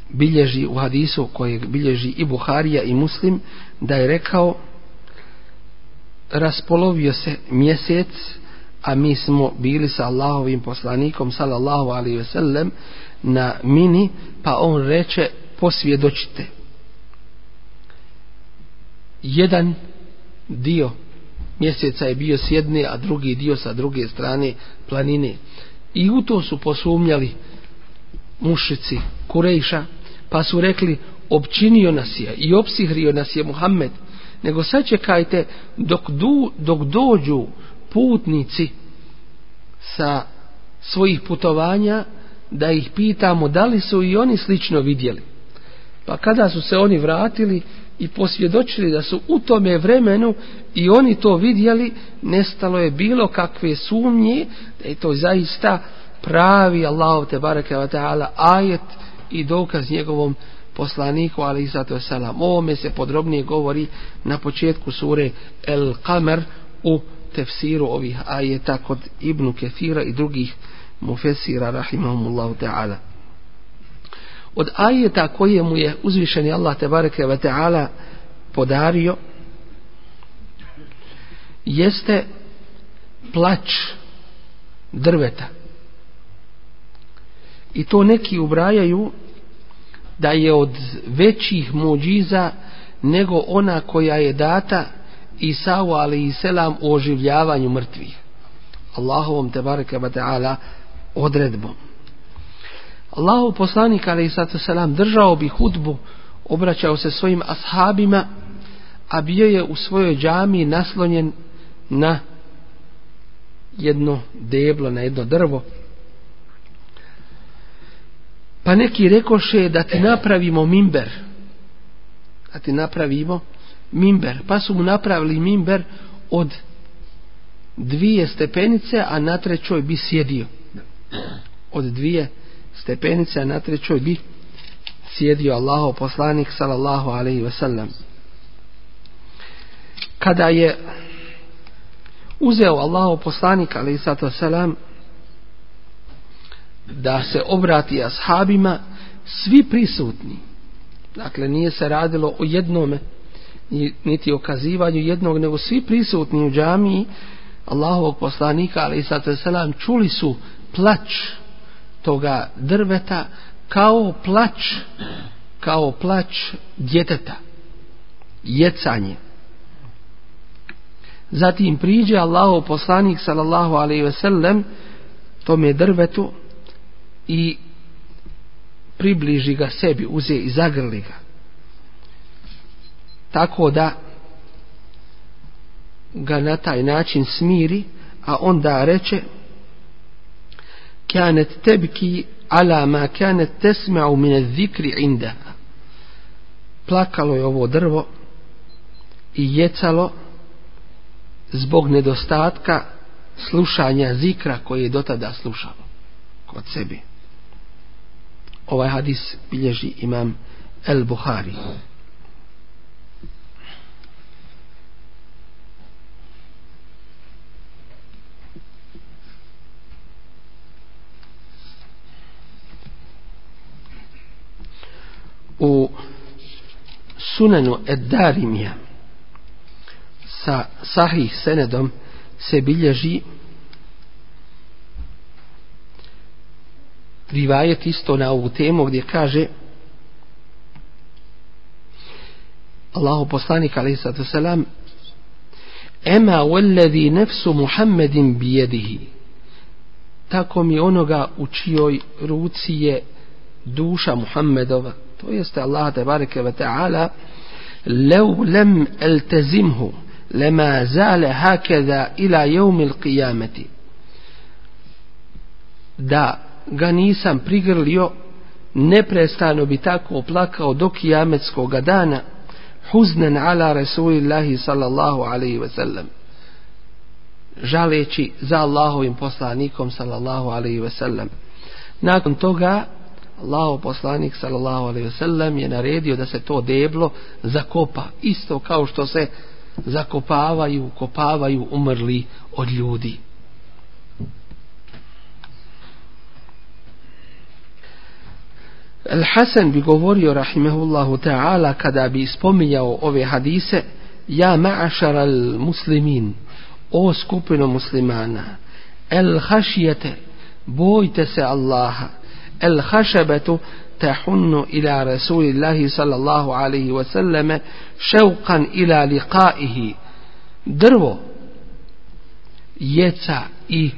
bilježi u hadisu kojeg bilježi i Buharija i Muslim da je rekao raspolovio se mjesec a mi smo bili sa Allahovim poslanikom sallallahu alaihi ve sellem na mini pa on reče posvjedočite. Jedan dio mjeseca je bio s jedne a drugi dio sa druge strane planine. I u to su posumnjali mušici Kurejša pa su rekli općinio nas je i opsihrio nas je Muhammed nego sad čekajte dok, du, dok dođu putnici sa svojih putovanja da ih pitamo da li su i oni slično vidjeli. Pa kada su se oni vratili i posvjedočili da su u tome vremenu i oni to vidjeli, nestalo je bilo kakve sumnje da je to zaista pravi Allah te bareke ve ta'ala ajet i dokaz njegovom poslaniku ali i zato selam. Ovome se podrobnije govori na početku sure El Kamer u tefsiru ovih ajeta kod Ibnu Kefira i drugih mufesira rahimahumullahu ta'ala. Od ajeta koje mu je uzvišeni Allah tebareke ve ta'ala podario jeste plać drveta. I to neki ubrajaju da je od većih muđiza nego ona koja je data Isau ali i selam u oživljavanju mrtvih. Allahovom te bareke wa ta'ala odredbom. Allahov poslanik ali i selam držao bi hudbu, obraćao se svojim ashabima, a bio je u svojoj džami naslonjen na jedno deblo, na jedno drvo. Pa neki rekoše da ti napravimo mimber. Da ti napravimo mimber. Pa su mu napravili mimber od dvije stepenice, a na trećoj bi sjedio. Od dvije stepenice, a na trećoj bi sjedio Allahov poslanik sallallahu alaihi ve sellem. Kada je uzeo Allahov poslanik alaihi wasallam da se obrati ashabima, svi prisutni, dakle nije se radilo o jednome, niti o kazivanju jednog, nego svi prisutni u džamiji, Allahovog poslanika, ali i sada selam, čuli su plač toga drveta kao plač kao plač djeteta jecanje. Zatim priđe Allahov poslanik sallallahu alejhi ve sellem tome drvetu i približi ga sebi uze i zagrli ga tako da ga na taj način smiri a onda reče kanet tebki ala ma kanet tesma'u min zikri indaha plakalo je ovo drvo i jecalo zbog nedostatka slušanja zikra koje je dotada slušalo kod sebi. Ovaj hadis bilježi imam El Buhari. U sunanu Eddarimija sa sahih senedom se bilježi rivajet isto na ovu temu gdje kaže Allahu poslanik alaihi sallatu salam Ema walladhi nefsu Muhammedin bijedihi tako mi onoga u čijoj ruci je duša Muhammedova to jeste Allah te bareke ve ta'ala لو لم التزمه لما زال هكذا إلى يوم القيامة da ga nisam prigrlio neprestano bi tako plakao do kijametskog dana huznen ala rasulillahi sallallahu alaihi ve sellem žaleći za Allahovim poslanikom sallallahu alaihi ve sellem nakon toga Allahov poslanik sallallahu alaihi ve sellem je naredio da se to deblo zakopa isto kao što se zakopavaju, kopavaju umrli od ljudi. Al-Hasan bi govorio rahimehullahu ta'ala kada bi spominjao ove hadise ja ma'ašar al-muslimin o skupino muslimana el-hašijete bojte se Allaha الخشبة تحن إلى رسول الله صلى الله عليه وسلم شوقا إلى لقائه drvo jeca i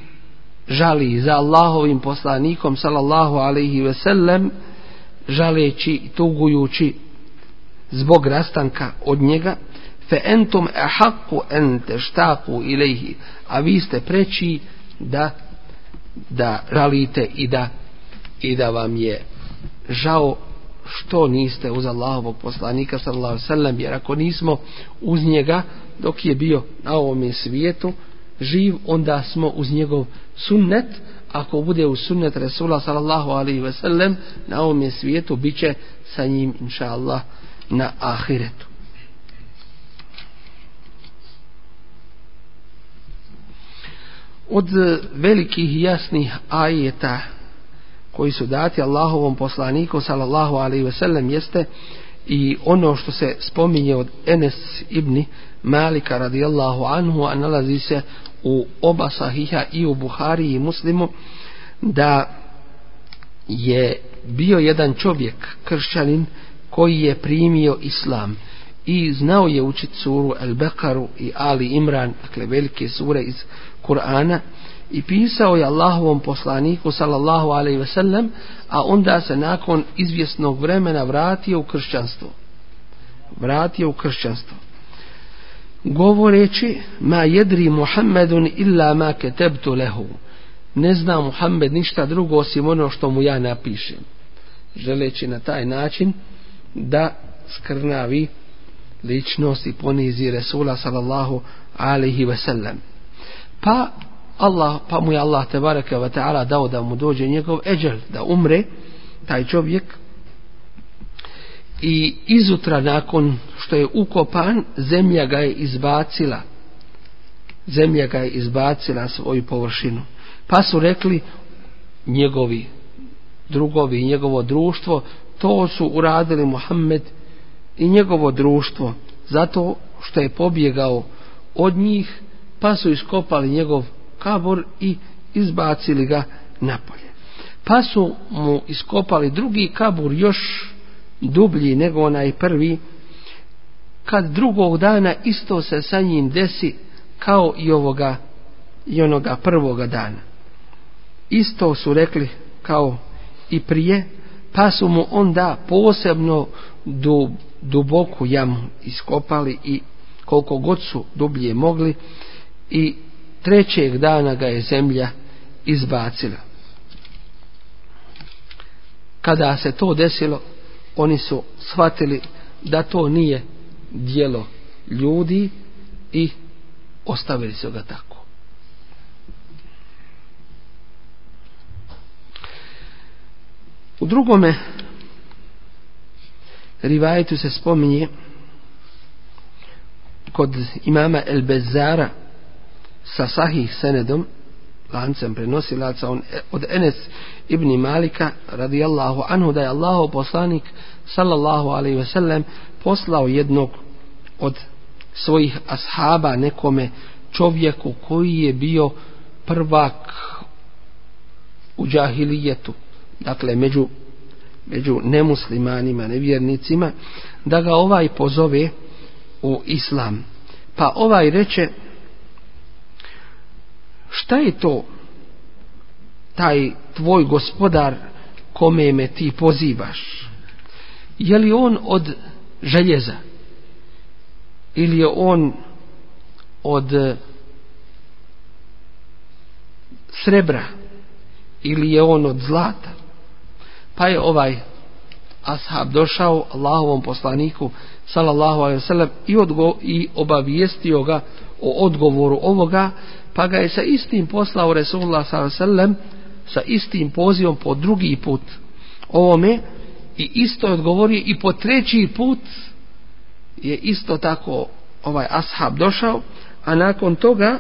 žali za Allahovim poslanikom sallallahu alaihi ve sellem žaleći i tugujući zbog rastanka od njega fe entum ahakku en teštaku ilaihi a vi ste preći da da žalite i da i da vam je žao što niste uz Allahovog poslanika sallallahu sallam jer ako nismo uz njega dok je bio na ovom svijetu živ onda smo uz njegov sunnet ako bude u sunnet Resula sallallahu alaihi ve sellem na ovom svijetu bit će sa njim inša Allah na ahiretu. Od velikih jasnih ajeta koji su dati Allahovom poslaniku sallallahu alaihi ve sellem jeste i ono što se spominje od Enes ibn Malika radijallahu anhu a nalazi se u oba sahiha i u Buhari i Muslimu da je bio jedan čovjek kršćanin koji je primio islam i znao je učiti suru El Bekaru i Ali Imran, dakle velike sure iz Kur'ana i pisao je Allahovom poslaniku sallallahu alaihi ve sellem a onda se nakon izvjesnog vremena vratio u kršćanstvo. Vratio u kršćanstvo govoreći ma jedri Muhammedun illa ma ketebtu lehu. Ne zna Muhammed ništa drugo osim ono što mu ja napišem. Želeći na taj način da skrnavi ličnost i ponizi Resula sallallahu alaihi ve sellem pa Allah, pa mu je Allah tebareke ve taala dao da mu dođe njegov eđel da umre. Taj čovjek i izutra nakon što je ukopan zemlja ga je izbacila zemlja ga je izbacila svoju površinu pa su rekli njegovi drugovi i njegovo društvo to su uradili Muhammed i njegovo društvo zato što je pobjegao od njih pa su iskopali njegov kabor i izbacili ga napolje. pa su mu iskopali drugi kabur još dublji nego onaj prvi kad drugog dana isto se sa njim desi kao i ovoga i onoga prvoga dana. Isto su rekli kao i prije pa su mu onda posebno du, duboku jamu iskopali i koliko god su dublje mogli i trećeg dana ga je zemlja izbacila. Kada se to desilo oni su shvatili da to nije dijelo ljudi i ostavili su ga tako. U drugome rivajetu se spominje kod imama El Bezara sa sahih senedom lancem prenosilaca on, e, od Enes ibn Malika radijallahu anhu da je Allahu poslanik sallallahu alaihi ve sellem poslao jednog od svojih ashaba nekome čovjeku koji je bio prvak u džahilijetu dakle među među nemuslimanima, nevjernicima, da ga ovaj pozove u islam. Pa ovaj reče, šta je to taj tvoj gospodar kome me ti pozivaš? Je li on od željeza? Ili je on od eh, srebra? Ili je on od zlata? Pa je ovaj ashab došao Allahovom poslaniku sallallahu alejhi ve sellem i odgo i obavijestio ga o odgovoru ovoga pa ga je sa istim poslao Resulullah sallallahu sa istim pozivom po drugi put. Ovome i isto je odgovorio i po treći put je isto tako ovaj ashab došao a nakon toga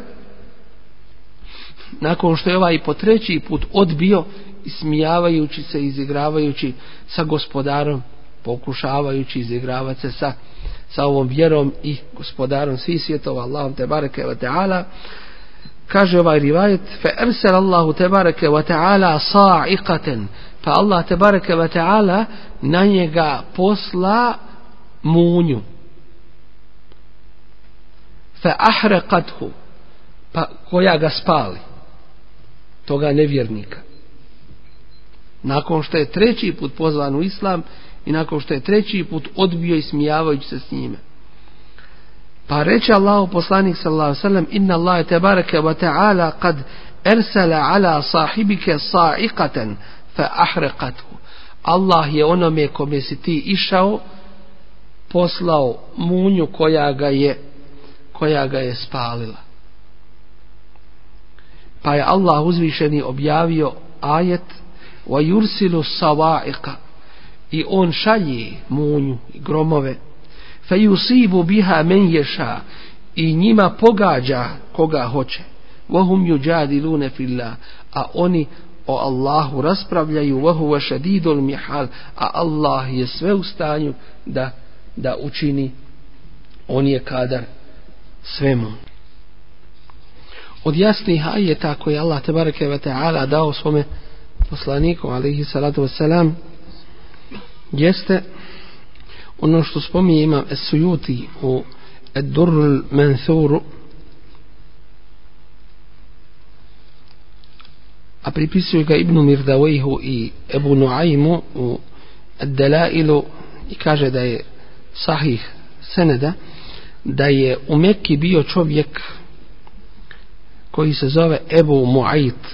nakon što je ovaj po treći put odbio ismijavajući se, izigravajući sa gospodarom, pokušavajući izigravati se sa, sa ovom vjerom i gospodarom svih svjetova, Allahom te bareke wa ta'ala, kaže ovaj rivajet, fe ersel Allahu te bareke wa ta'ala sa'iqaten, pa Allah te bareke wa ta'ala na njega posla munju. Fe ahreqathu, pa koja ga spali, toga nevjernika. Nakon što je treći put pozvan u islam i nakon što je treći put odbio i smijavajući se s njime. Pa reče Allahu poslanik sallallahu sallam inna Allaha tebareke ve wa ta'ala kad ersala ala sahibike sa'iqatan fa ahreqathu. Allah je onome kome si ti išao poslao munju koja ga je koja ga je spalila. Pa je Allah uzvišeni objavio ajet wa yursilu sawa'iqa i on šalje munju i gromove. Fa yusibu biha men yasha i njima pogađa koga hoće. Wahum yujadiluna fillah a oni o Allahu raspravljaju wa huwa shadidul mihal a Allah je sve u stanju da da učini. On je kadar svemu. Od jasnih ajeta koje Allah tebareke ve taala dao svome poslaniku alejhi salatu vesselam jeste ono što spominje imam Esujuti u Ed-Durrul Manthuru a pripisuje ga Ibnu Mirdawejhu i Ebu Nuaimu u Delailu i kaže da je sahih seneda da je u Mekki bio čovjek koji se zove Ebu Muait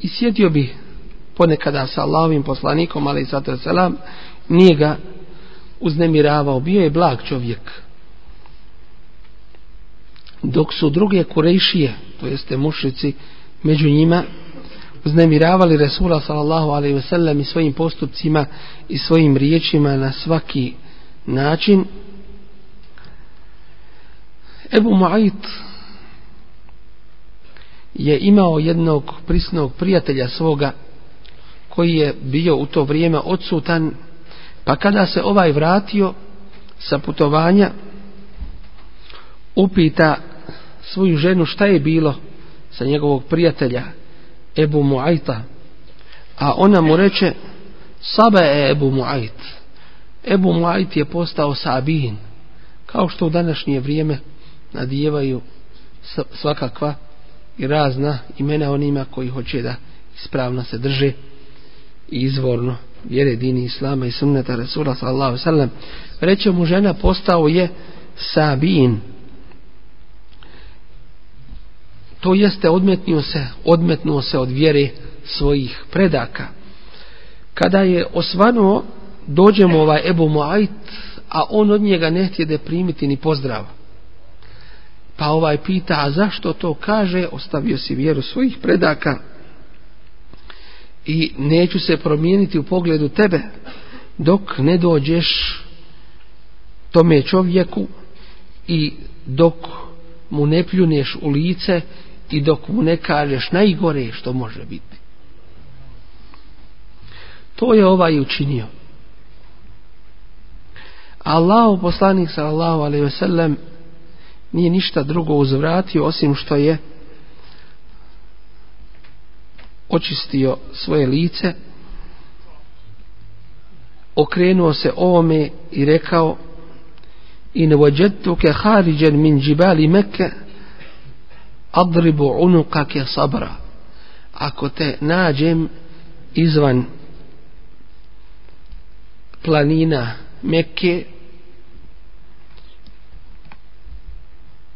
i sjedio bi ponekada sa Allahovim poslanikom ali sato selam nije ga uznemiravao. Bio je blag čovjek. Dok su druge kurejšije to jeste mušici među njima uznemiravali Resula sallallahu alaihi wasallam i svojim postupcima i svojim riječima na svaki način Ebu Mu'ayt je imao jednog prisnog prijatelja svoga koji je bio u to vrijeme odsutan pa kada se ovaj vratio sa putovanja upita svoju ženu šta je bilo sa njegovog prijatelja Ebu Muajta. A ona mu reče Saba je e Ebu Muajt. Ebu Muajt je postao Sabin kao što u današnje vrijeme nadijevaju svakakva i razna imena onima koji hoće da ispravno se drže izvorno vjere dini Islama i sunneta Resula sallallahu sallam. Reče mu žena postao je Sabin. To jeste odmetnio se odmetnuo se od vjere svojih predaka. Kada je osvanuo dođemo ovaj Ebu Muajt a on od njega ne htjede primiti ni pozdrav. Pa ovaj pita a zašto to? Kaže ostavio si vjeru svojih predaka i neću se promijeniti u pogledu tebe dok ne dođeš tome čovjeku i dok mu ne pljuneš u lice i dok mu ne kažeš najgore što može biti. To je ovaj učinio. Allah poslanik sallallahu alejhi ve sellem nije ništa drugo uzvratio osim što je očistio svoje lice okrenuo se ovome i rekao in wajadtuka kharijan min džibali Mekke adribu unukake sabra. Ako te nađem izvan planina Mekke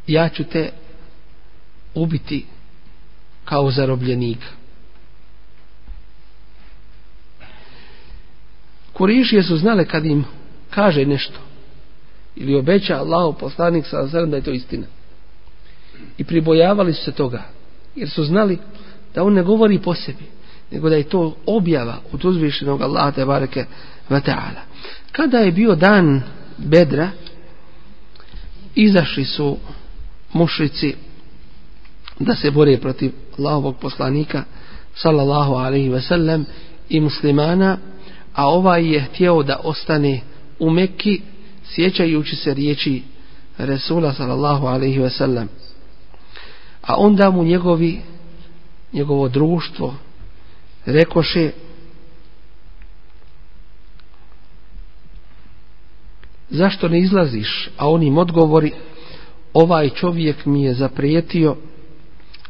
ja ću te ubiti kao zarobljenika. Kurišije su znale kad im kaže nešto ili obeća Allahu poslanik sa zelem da je to istina. I pribojavali su se toga. Jer su znali da on ne govori po sebi, nego da je to objava od uzvišenog Allaha te bareke ve taala. Kada je bio dan Bedra, izašli su mušrici da se bore protiv Allahovog poslanika sallallahu alaihi ve sellem i muslimana a ovaj je htio da ostane u Mekki sjećajući se riječi Resula sallallahu alaihi ve sellem. A onda mu njegovi njegovo društvo rekoše zašto ne izlaziš? A on im odgovori ovaj čovjek mi je zaprijetio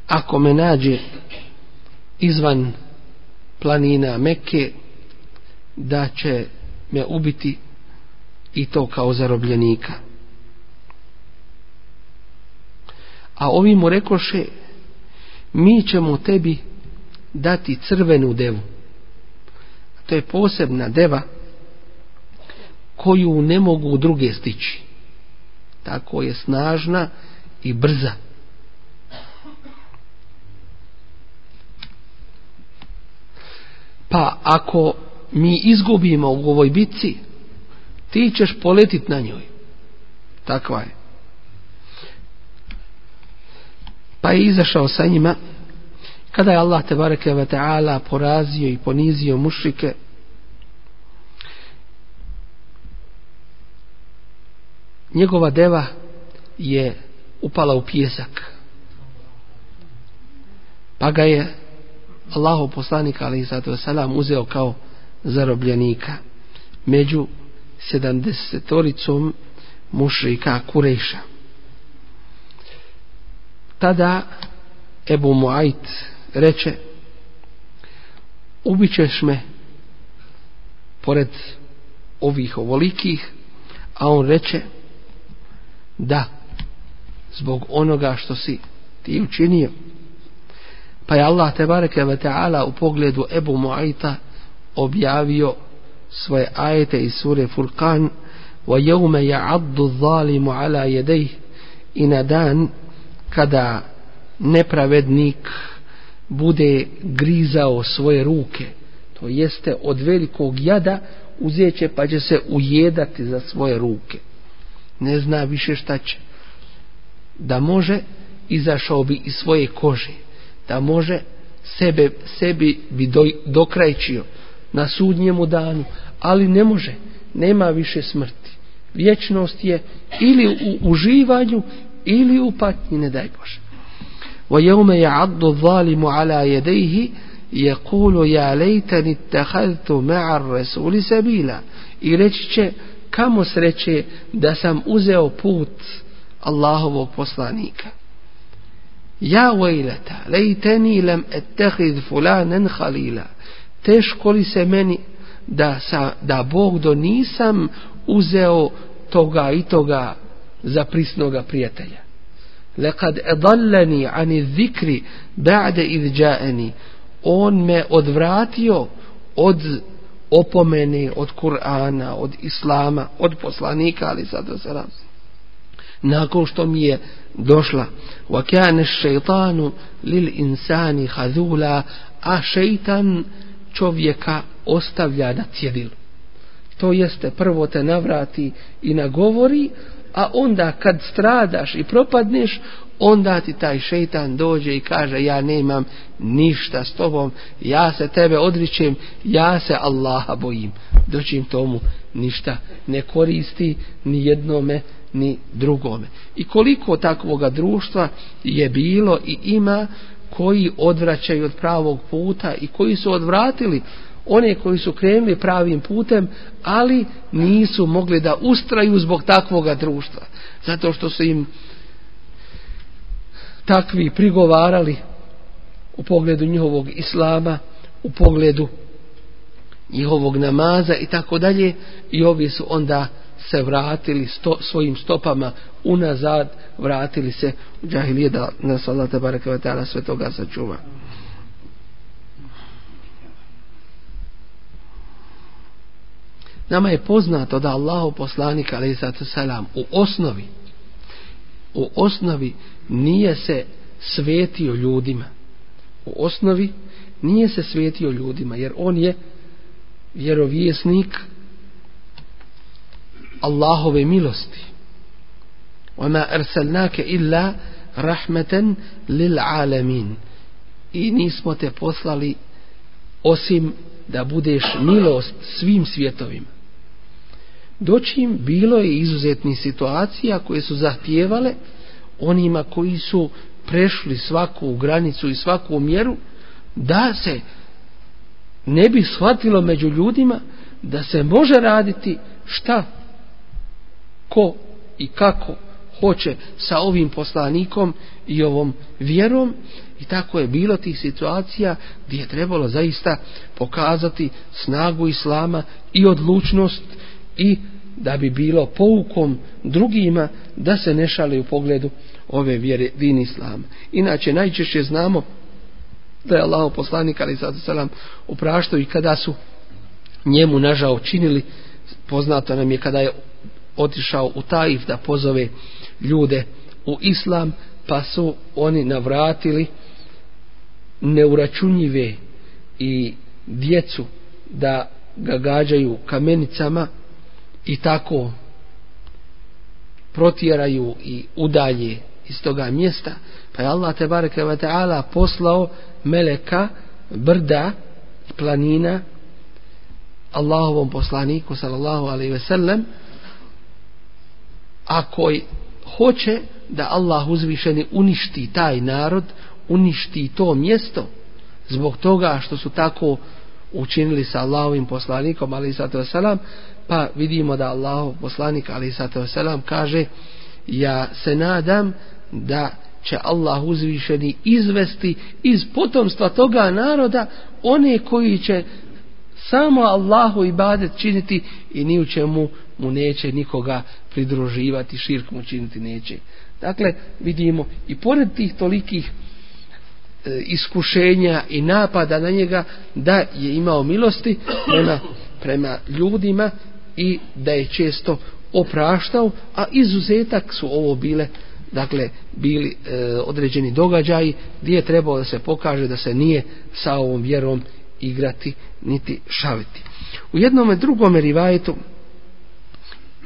ako me nađe izvan planina Mekke da će me ubiti i to kao zarobljenika. A ovi mu rekoše, mi ćemo tebi dati crvenu devu. To je posebna deva koju ne mogu druge stići. Tako je snažna i brza. Pa ako mi izgubimo u ovoj bitci, ti ćeš poletit na njoj. Takva je. Pa je izašao sa njima, kada je Allah tebareke ve ta'ala porazio i ponizio mušrike, njegova deva je upala u pjesak. Pa ga je Allahu poslanik ali zato selam uzeo kao zarobljenika među sedamdesetoricom mušrika Kureša. Tada Ebu Muajt reče ubićeš me pored ovih ovolikih a on reče da zbog onoga što si ti učinio pa je Allah te bareke ve ta'ala u pogledu Ebu Muajta objavio svoje ajete iz sure Furkan wa yawma ya'addu adh-dhalimu 'ala yadayhi i na dan kada nepravednik bude grizao svoje ruke to jeste od velikog jada uzeće pa će se ujedati za svoje ruke. Ne zna više šta će. Da može izašao bi iz svoje kože. Da može sebe, sebi bi do, dokrajčio na sudnjemu danu, ali ne može, nema više smrti. Vječnost je ili u uživanju, ili u patnji, ne daj Bože. ويوم يعض الظالم على يديه يقول يا ليتني اتخذت مع الرسول سبيلا i reći će kamo sreće da sam uzeo put Allahovog poslanika ja vejleta lejteni lam ettehid fulanen halila teško li se meni da, sa, da Bog do nisam uzeo toga i toga za prisnoga prijatelja lekad edalleni ani zikri ba'de idđaeni on me odvratio od opomene od Kur'ana, od Islama, od poslanika, ali sada se raz. Nakon što mi je došla wa kana ash-shaytanu lil insani khazula a šeitan čovjeka ostavlja na cjedilu. To jeste prvo te navrati i nagovori, a onda kad stradaš i propadneš, onda ti taj šeitan dođe i kaže ja nemam ništa s tobom, ja se tebe odričem, ja se Allaha bojim. Doćim tomu ništa ne koristi ni jednome ni drugome. I koliko takvoga društva je bilo i ima koji odvraćaju od pravog puta i koji su odvratili one koji su krenuli pravim putem, ali nisu mogli da ustraju zbog takvoga društva. Zato što su im takvi prigovarali u pogledu njihovog islama, u pogledu njihovog namaza i tako dalje i ovi su onda se vratili sto, svojim stopama unazad, vratili se u džahilije da nas Allah te bareke wa ta'ala sve toga sačuva. Nama je poznato da Allahu poslanik alejhi salam u osnovi u osnovi nije se svetio ljudima. U osnovi nije se svetio ljudima, jer on je vjerovjesnik Allahove milosti. وَمَا أَرْسَلْنَاكَ إِلَّا رَحْمَةً لِلْعَالَمِينَ I nismo te poslali osim da budeš milost svim svjetovima. Doćim bilo je izuzetni situacija koje su zahtijevale onima koji su prešli svaku granicu i svaku mjeru da se ne bi shvatilo među ljudima da se može raditi šta ko i kako hoće sa ovim poslanikom i ovom vjerom i tako je bilo tih situacija gdje je trebalo zaista pokazati snagu islama i odlučnost i da bi bilo poukom drugima da se ne šale u pogledu ove vjere din islama. Inače, najčešće znamo da je Allah poslanik, ali sad selam, upraštao i kada su njemu nažao činili, poznato nam je kada je otišao u Taif da pozove ljude u islam, pa su oni navratili neuračunjive i djecu da ga gađaju kamenicama i tako protjeraju i udalje iz toga mjesta. Pa je Allah te bareke ve taala poslao meleka brda planina Allahovom poslaniku sallallahu alejhi ve sellem ako hoće da Allah uzvišeni uništi taj narod uništi to mjesto zbog toga što su tako učinili sa Allahovim poslanikom ali sato selam pa vidimo da Allahov poslanik ali sato selam kaže ja se nadam da će Allah uzvišeni izvesti iz potomstva toga naroda one koji će samo Allahu ibadet činiti i ni u čemu mu neće nikoga pridruživati, širk mu činiti neće. Dakle, vidimo i pored tih tolikih e, iskušenja i napada na njega da je imao milosti prema, prema ljudima i da je često opraštao, a izuzetak su ovo bile dakle bili e, određeni događaji gdje je trebalo da se pokaže da se nije sa ovom vjerom igrati niti šaliti. U jednom drugom rivajetu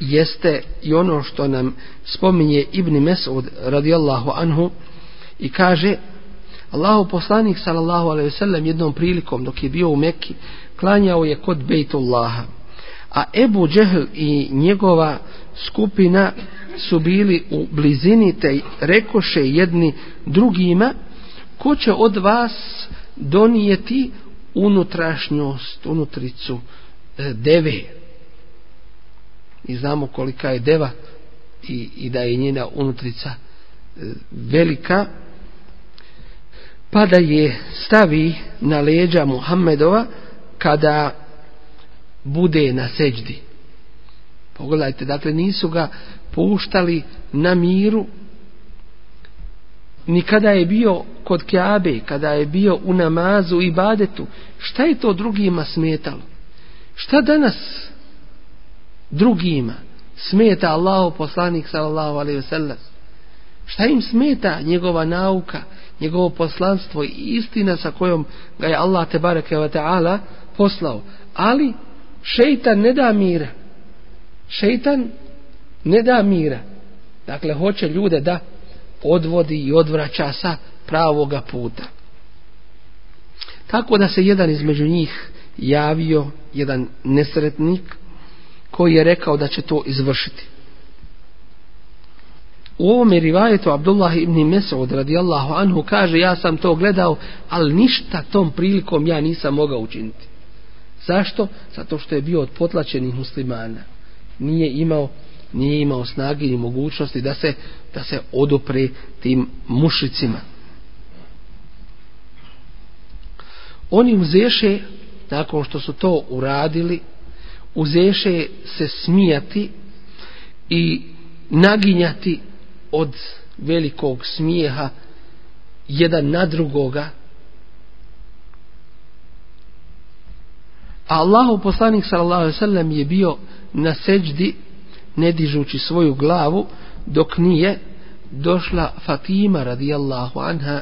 jeste i ono što nam spominje Ibn Mesud radijallahu anhu i kaže Allahu poslanik sallallahu alejhi ve sellem jednom prilikom dok je bio u Mekki klanjao je kod Bejtullaha a Ebu Džehl i njegova skupina su bili u blizini te rekoše jedni drugima ko će od vas donijeti unutrašnjost, unutricu e, deve. I znamo kolika je deva i, i da je njena unutrica e, velika. Pa da je stavi na leđa Muhammedova kada bude na seđdi. Pogledajte, dakle nisu ga puštali na miru ni kada je bio kod Kjabe, kada je bio u namazu i badetu, šta je to drugima smetalo? Šta danas drugima smeta Allahu poslanik sallallahu alaihi ve sellem? Šta im smeta njegova nauka, njegovo poslanstvo i istina sa kojom ga je Allah te bareke ve taala poslao? Ali šejtan ne da mira. Šejtan ne da mira. Dakle, hoće ljude da odvodi i odvraća sa pravoga puta. Tako da se jedan između njih javio, jedan nesretnik, koji je rekao da će to izvršiti. U ovom rivajetu Abdullah ibn Mesud radijallahu anhu kaže ja sam to gledao, ali ništa tom prilikom ja nisam mogao učiniti. Zašto? Zato što je bio od potlačenih muslimana. Nije imao nije imao snage i mogućnosti da se, da se odopre tim mušicima. Oni uzeše, nakon što su to uradili, uzeše se smijati i naginjati od velikog smijeha jedan na drugoga. A Allahu poslanik sallallahu alejhi ve sellem je bio na seđdi ne dižući svoju glavu dok nije došla Fatima radijallahu anha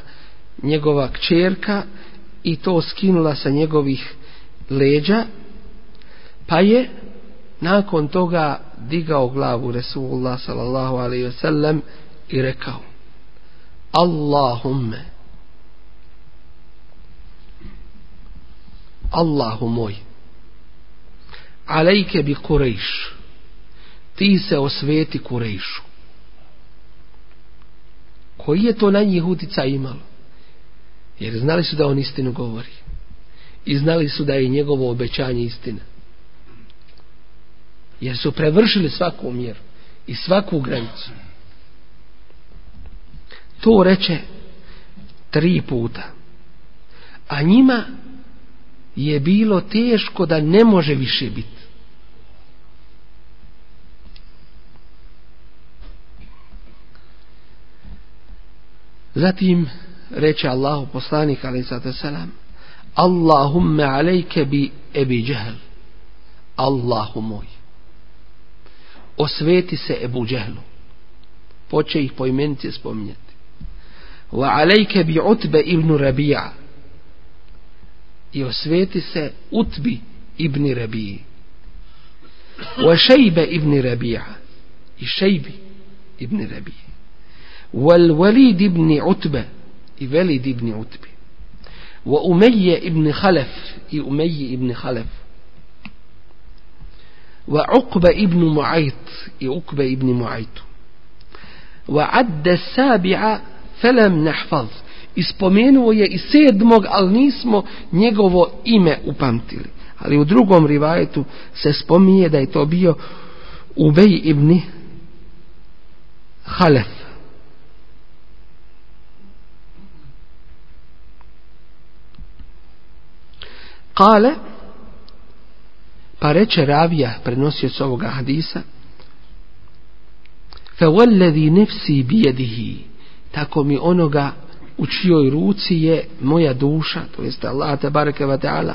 njegova kćerka i to skinula sa njegovih leđa pa je nakon toga digao glavu Resulullah sallallahu alaihi ve sellem i rekao Allahumme Allahu moj alejke bi Kurejš ti se osveti Kurejšu. Koji je to na njih utica imalo? Jer znali su da on istinu govori. I znali su da je njegovo obećanje istina. Jer su prevršili svaku mjeru i svaku granicu. To reče tri puta. A njima je bilo teško da ne može više biti. Zatim reče Allahu poslanik ali sada selam Allahumma alejke bi Ebi Džehl. Allahu moj. Osveti se Ebu Džehlu. Poče ih po imenice spominjati. Wa alejke bi Utbe ibn Rabija. I osveti se Utbi ibn Rabiji. Wa Šejbe ibn Rabija. I Šejbi ibn Rabiji. والوليد بن عتبة وليد بن عتبة وأمية بن خلف أمية بن خلف وعقبة ابن معيط عقبة ابن معيط وعد السابعة فلم نحفظ ispomenuo je i sedmog, ali nismo njegovo ime upamtili. Ali u drugom rivajetu se spominje da je to bio Ubej ibn Halef. Kale, pa reče ravija, prenosioc ovoga hadisa, fe walladi nefsi bijedihi, tako mi onoga u čijoj ruci je moja duša, to jeste Allah te bareke wa ta'ala,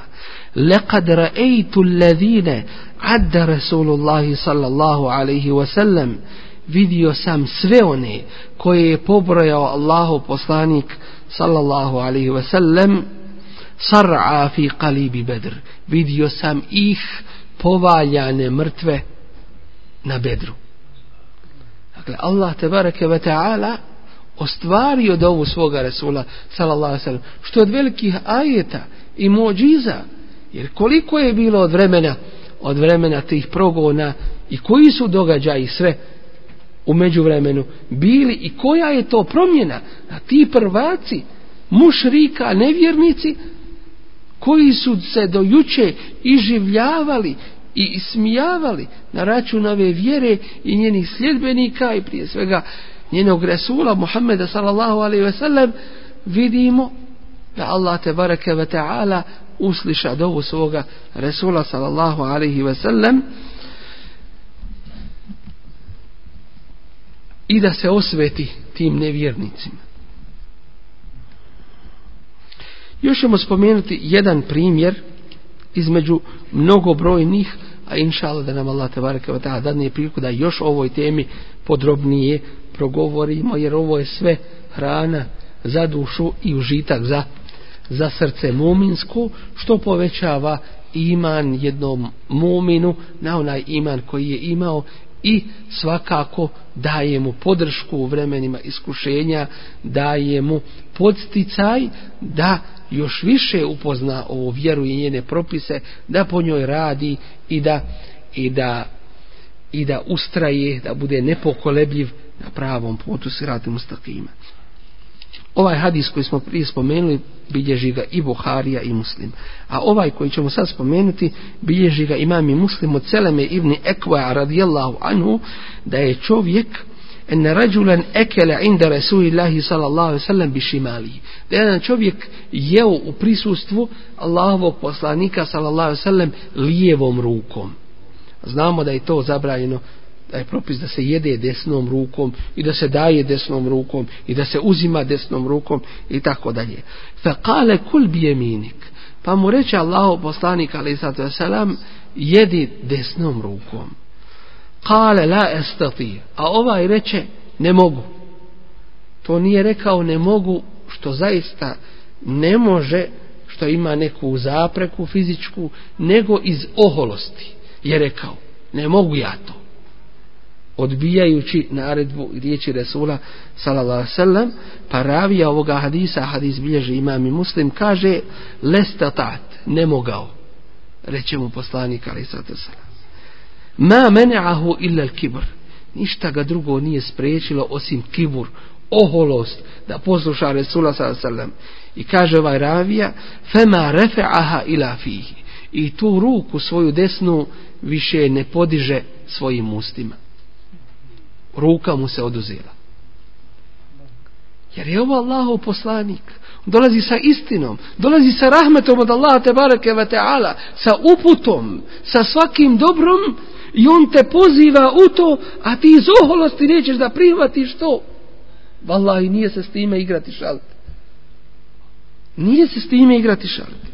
lekad ra'ejtu alladhine adda rasulullah sallallahu alaihi wa sallam, vidio sam sve one koje je pobrojao Allahu poslanik sallallahu alaihi wa sallam, sar'a fi qalibi bedr. Vidio sam ih povaljane mrtve na bedru. Dakle Allah te bareke ve taala ostvario dovu svoga Resula sallallahu alejhi ve što od velikih ajeta i mođiza jer koliko je bilo od vremena od vremena tih progona i koji su događaji sve u međuvremenu bili i koja je to promjena a ti prvaci mušrika, nevjernici, koji su se do juče iživljavali i ismijavali na račun ove vjere i njenih sljedbenika i prije svega njenog Resula Muhammeda sallallahu alaihi ve sellem vidimo da Allah te bareke ve ta'ala usliša dovu svoga Resula sallallahu alaihi ve sellem i da se osveti tim nevjernicima. Još ćemo spomenuti jedan primjer između mnogobrojnih, a inša Allah da nam Allah te bareke ve ta'ala dadne priliku da još o ovoj temi podrobnije progovorimo, jer ovo je sve hrana za dušu i užitak za, za srce muminsko, što povećava iman jednom muminu na onaj iman koji je imao i svakako daje mu podršku u vremenima iskušenja, daje mu podsticaj da još više upozna ovu vjeru i njene propise, da po njoj radi i da, i da, i da ustraje, da bude nepokolebljiv na pravom putu sirati mustakima. Ovaj hadis koji smo prije spomenuli bilježi ga i Buharija i Muslim. A ovaj koji ćemo sad spomenuti bilježi ga imam i Muslim od Seleme ibn Ekva radijallahu anhu da je čovjek en rađulan ekele inda Rasulillahi sallallahu sallam bi šimali. Da jedan čovjek jeo u prisustvu Allahovog poslanika sallallahu sallam lijevom rukom. Znamo da je to zabranjeno da je propis da se jede desnom rukom i da se daje desnom rukom i da se uzima desnom rukom i tako dalje. Fa kale kul bijeminik. Pa mu reče Allah poslanik alaih sallatu wasalam jedi desnom rukom. Kale la estati. A ovaj reče ne mogu. To nije rekao ne mogu što zaista ne može što ima neku zapreku fizičku nego iz oholosti je rekao ne mogu ja to odbijajući naredbu riječi Resula sallallahu sallam pa ravija ovoga hadisa hadis bilježi imam i muslim kaže lestatat, ne mogao reče mu poslanik ali sallallahu ma mena'ahu illa kibr ništa ga drugo nije spriječilo osim kibur oholost da posluša Resula sallallahu sallam i kaže ovaj ravija fema refe'aha ila fihi i tu ruku svoju desnu više ne podiže svojim ustima ruka mu se oduzela. Jer je ovo Allahov poslanik. Dolazi sa istinom, dolazi sa rahmetom od Allaha te bareke ve taala, sa uputom, sa svakim dobrom i on te poziva u to, a ti iz oholosti nećeš da prihvatiš to. Wallahi nije se s time igrati šaliti. Nije se s time igrati šaliti.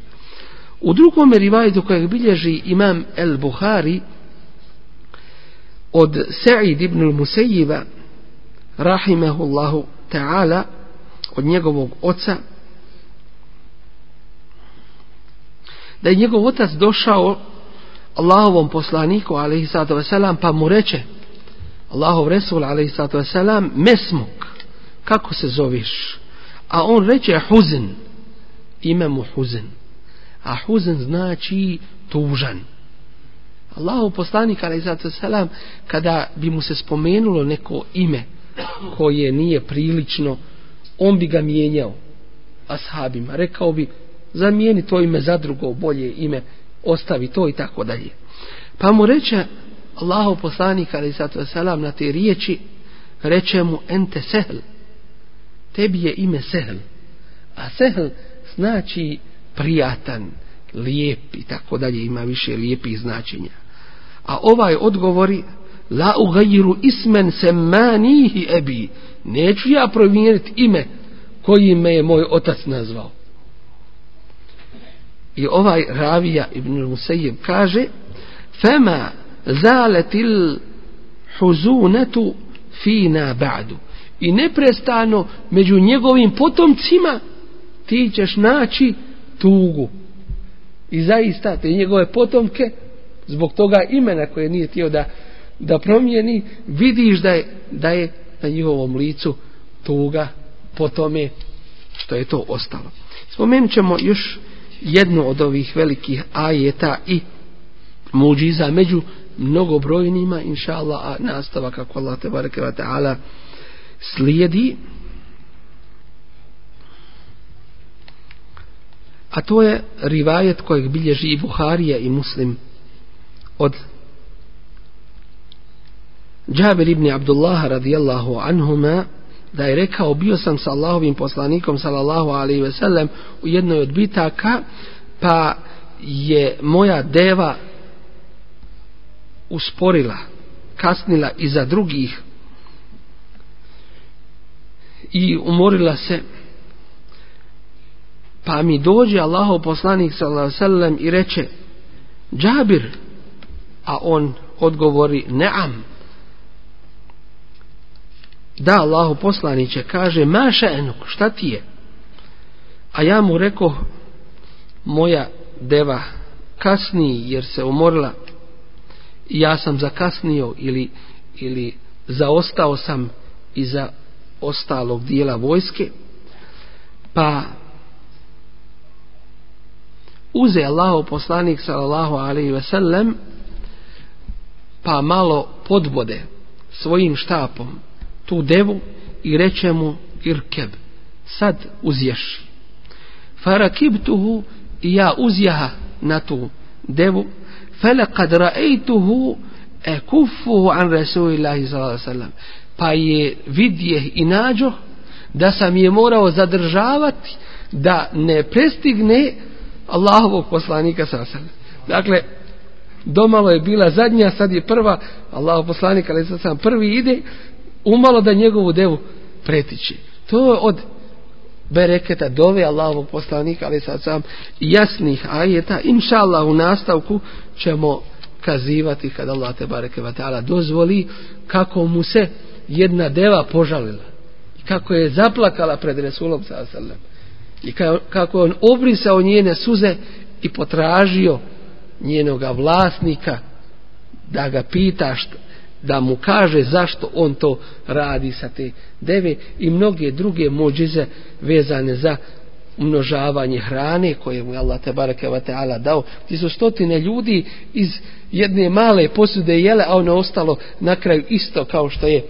U drugom rivajetu kojeg bilježi imam El Buhari, od Sa'id ibn al-Musayyiba rahimahullahu ta'ala od njegovog oca da je njegov otac došao Allahovom poslaniku alaihi sallatu wasalam pa mu reče Allahov Resul alaihi sallatu wasalam mesmuk kako se zoveš? A on reče huzn ime mu huzn. A huzn znači tužan. Allahov poslanik alaih selam kada bi mu se spomenulo neko ime koje nije prilično on bi ga mijenjao ashabima. Rekao bi zamijeni to ime za drugo bolje ime ostavi to i tako dalje. Pa mu reče Allahu poslanik ali sato selam na te riječi reče mu ente sehl. Tebi je ime sehl. A sehl znači prijatan lijep i tako dalje ima više lijepih značenja. A ovaj odgovori la ugajiru ismen semanihi ebi. Neću ja promijeniti ime koji me je moj otac nazvao i ovaj ravija ibn Musejib kaže fema zaletil huzunetu fina ba'du i neprestano među njegovim potomcima ti ćeš naći tugu i zaista te njegove potomke zbog toga imena koje nije tio da, da promijeni, vidiš da je, da je na njihovom licu tuga po tome što je to ostalo. Spomenut ćemo još jednu od ovih velikih ajeta i muđiza među mnogobrojnima, inša Allah, a nastava kako Allah te bareke wa ta'ala slijedi. a to je rivajet kojeg bilježi i Buharija i Muslim od Džabir ibn Abdullaha radijallahu anhuma da je rekao bio sam sa Allahovim poslanikom sallallahu alaihi ve sellem u jednoj od bitaka pa je moja deva usporila kasnila iza drugih i umorila se. Pa mi dođe Allahov poslanik sallallahu alaihi ve sellem i reče Džabir a on odgovori neam da Allahu poslaniće kaže maša enuk šta ti je? A ja mu reko moja deva kasni jer se umorila. I ja sam zakasnio ili, ili zaostao sam iza ostalog dijela vojske pa uze Allahu poslanik sallallahu alaihi ve sellem pa malo podbode svojim štapom tu devu i reče mu irkeb sad uzješ. Farakibtuhu i ja uzjaha na tu devu. Felekad raejtuhu e kufuhu an rasulillahi sallam. Pa je vidje i nađo da sam je morao zadržavati da ne prestigne Allahovog poslanika sallam. Dakle domalo je bila zadnja sad je prva Allahov poslanik ali sad sam prvi ide umalo da njegovu devu pretići. To je od bereketa dove Allahovog poslanika, ali sad sam jasnih ajeta. Inša Allah u nastavku ćemo kazivati kad Allah te bareke vatala dozvoli kako mu se jedna deva požalila. I kako je zaplakala pred Resulom sallam. I kako on obrisao njene suze i potražio njenoga vlasnika da ga pita što, da mu kaže zašto on to radi sa te deve i mnoge druge mođize vezane za umnožavanje hrane koje mu je Allah te bareke ve ta'ala dao. Ti su stotine ljudi iz jedne male posude jele, a ono ostalo na kraju isto kao što je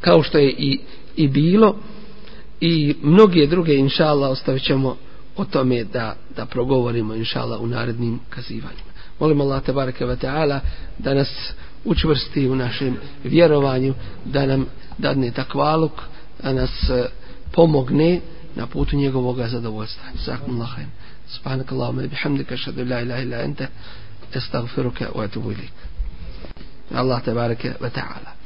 kao što je i, i bilo i mnoge druge inshallah ostavićemo o tome da, da progovorimo inshallah u narednim kazivanjima. Molim Allah te bareke ve ta'ala da nas učvrsti u našem vjerovanju, da nam dadne takvaluk, da nas e, pomogne na putu njegovog zadovoljstva. Zakum lahajem. Subhanak Allahumma bihamdika ashhadu la ilaha illa anta astaghfiruka wa atubu ilayk. Allah te bareke ve taala.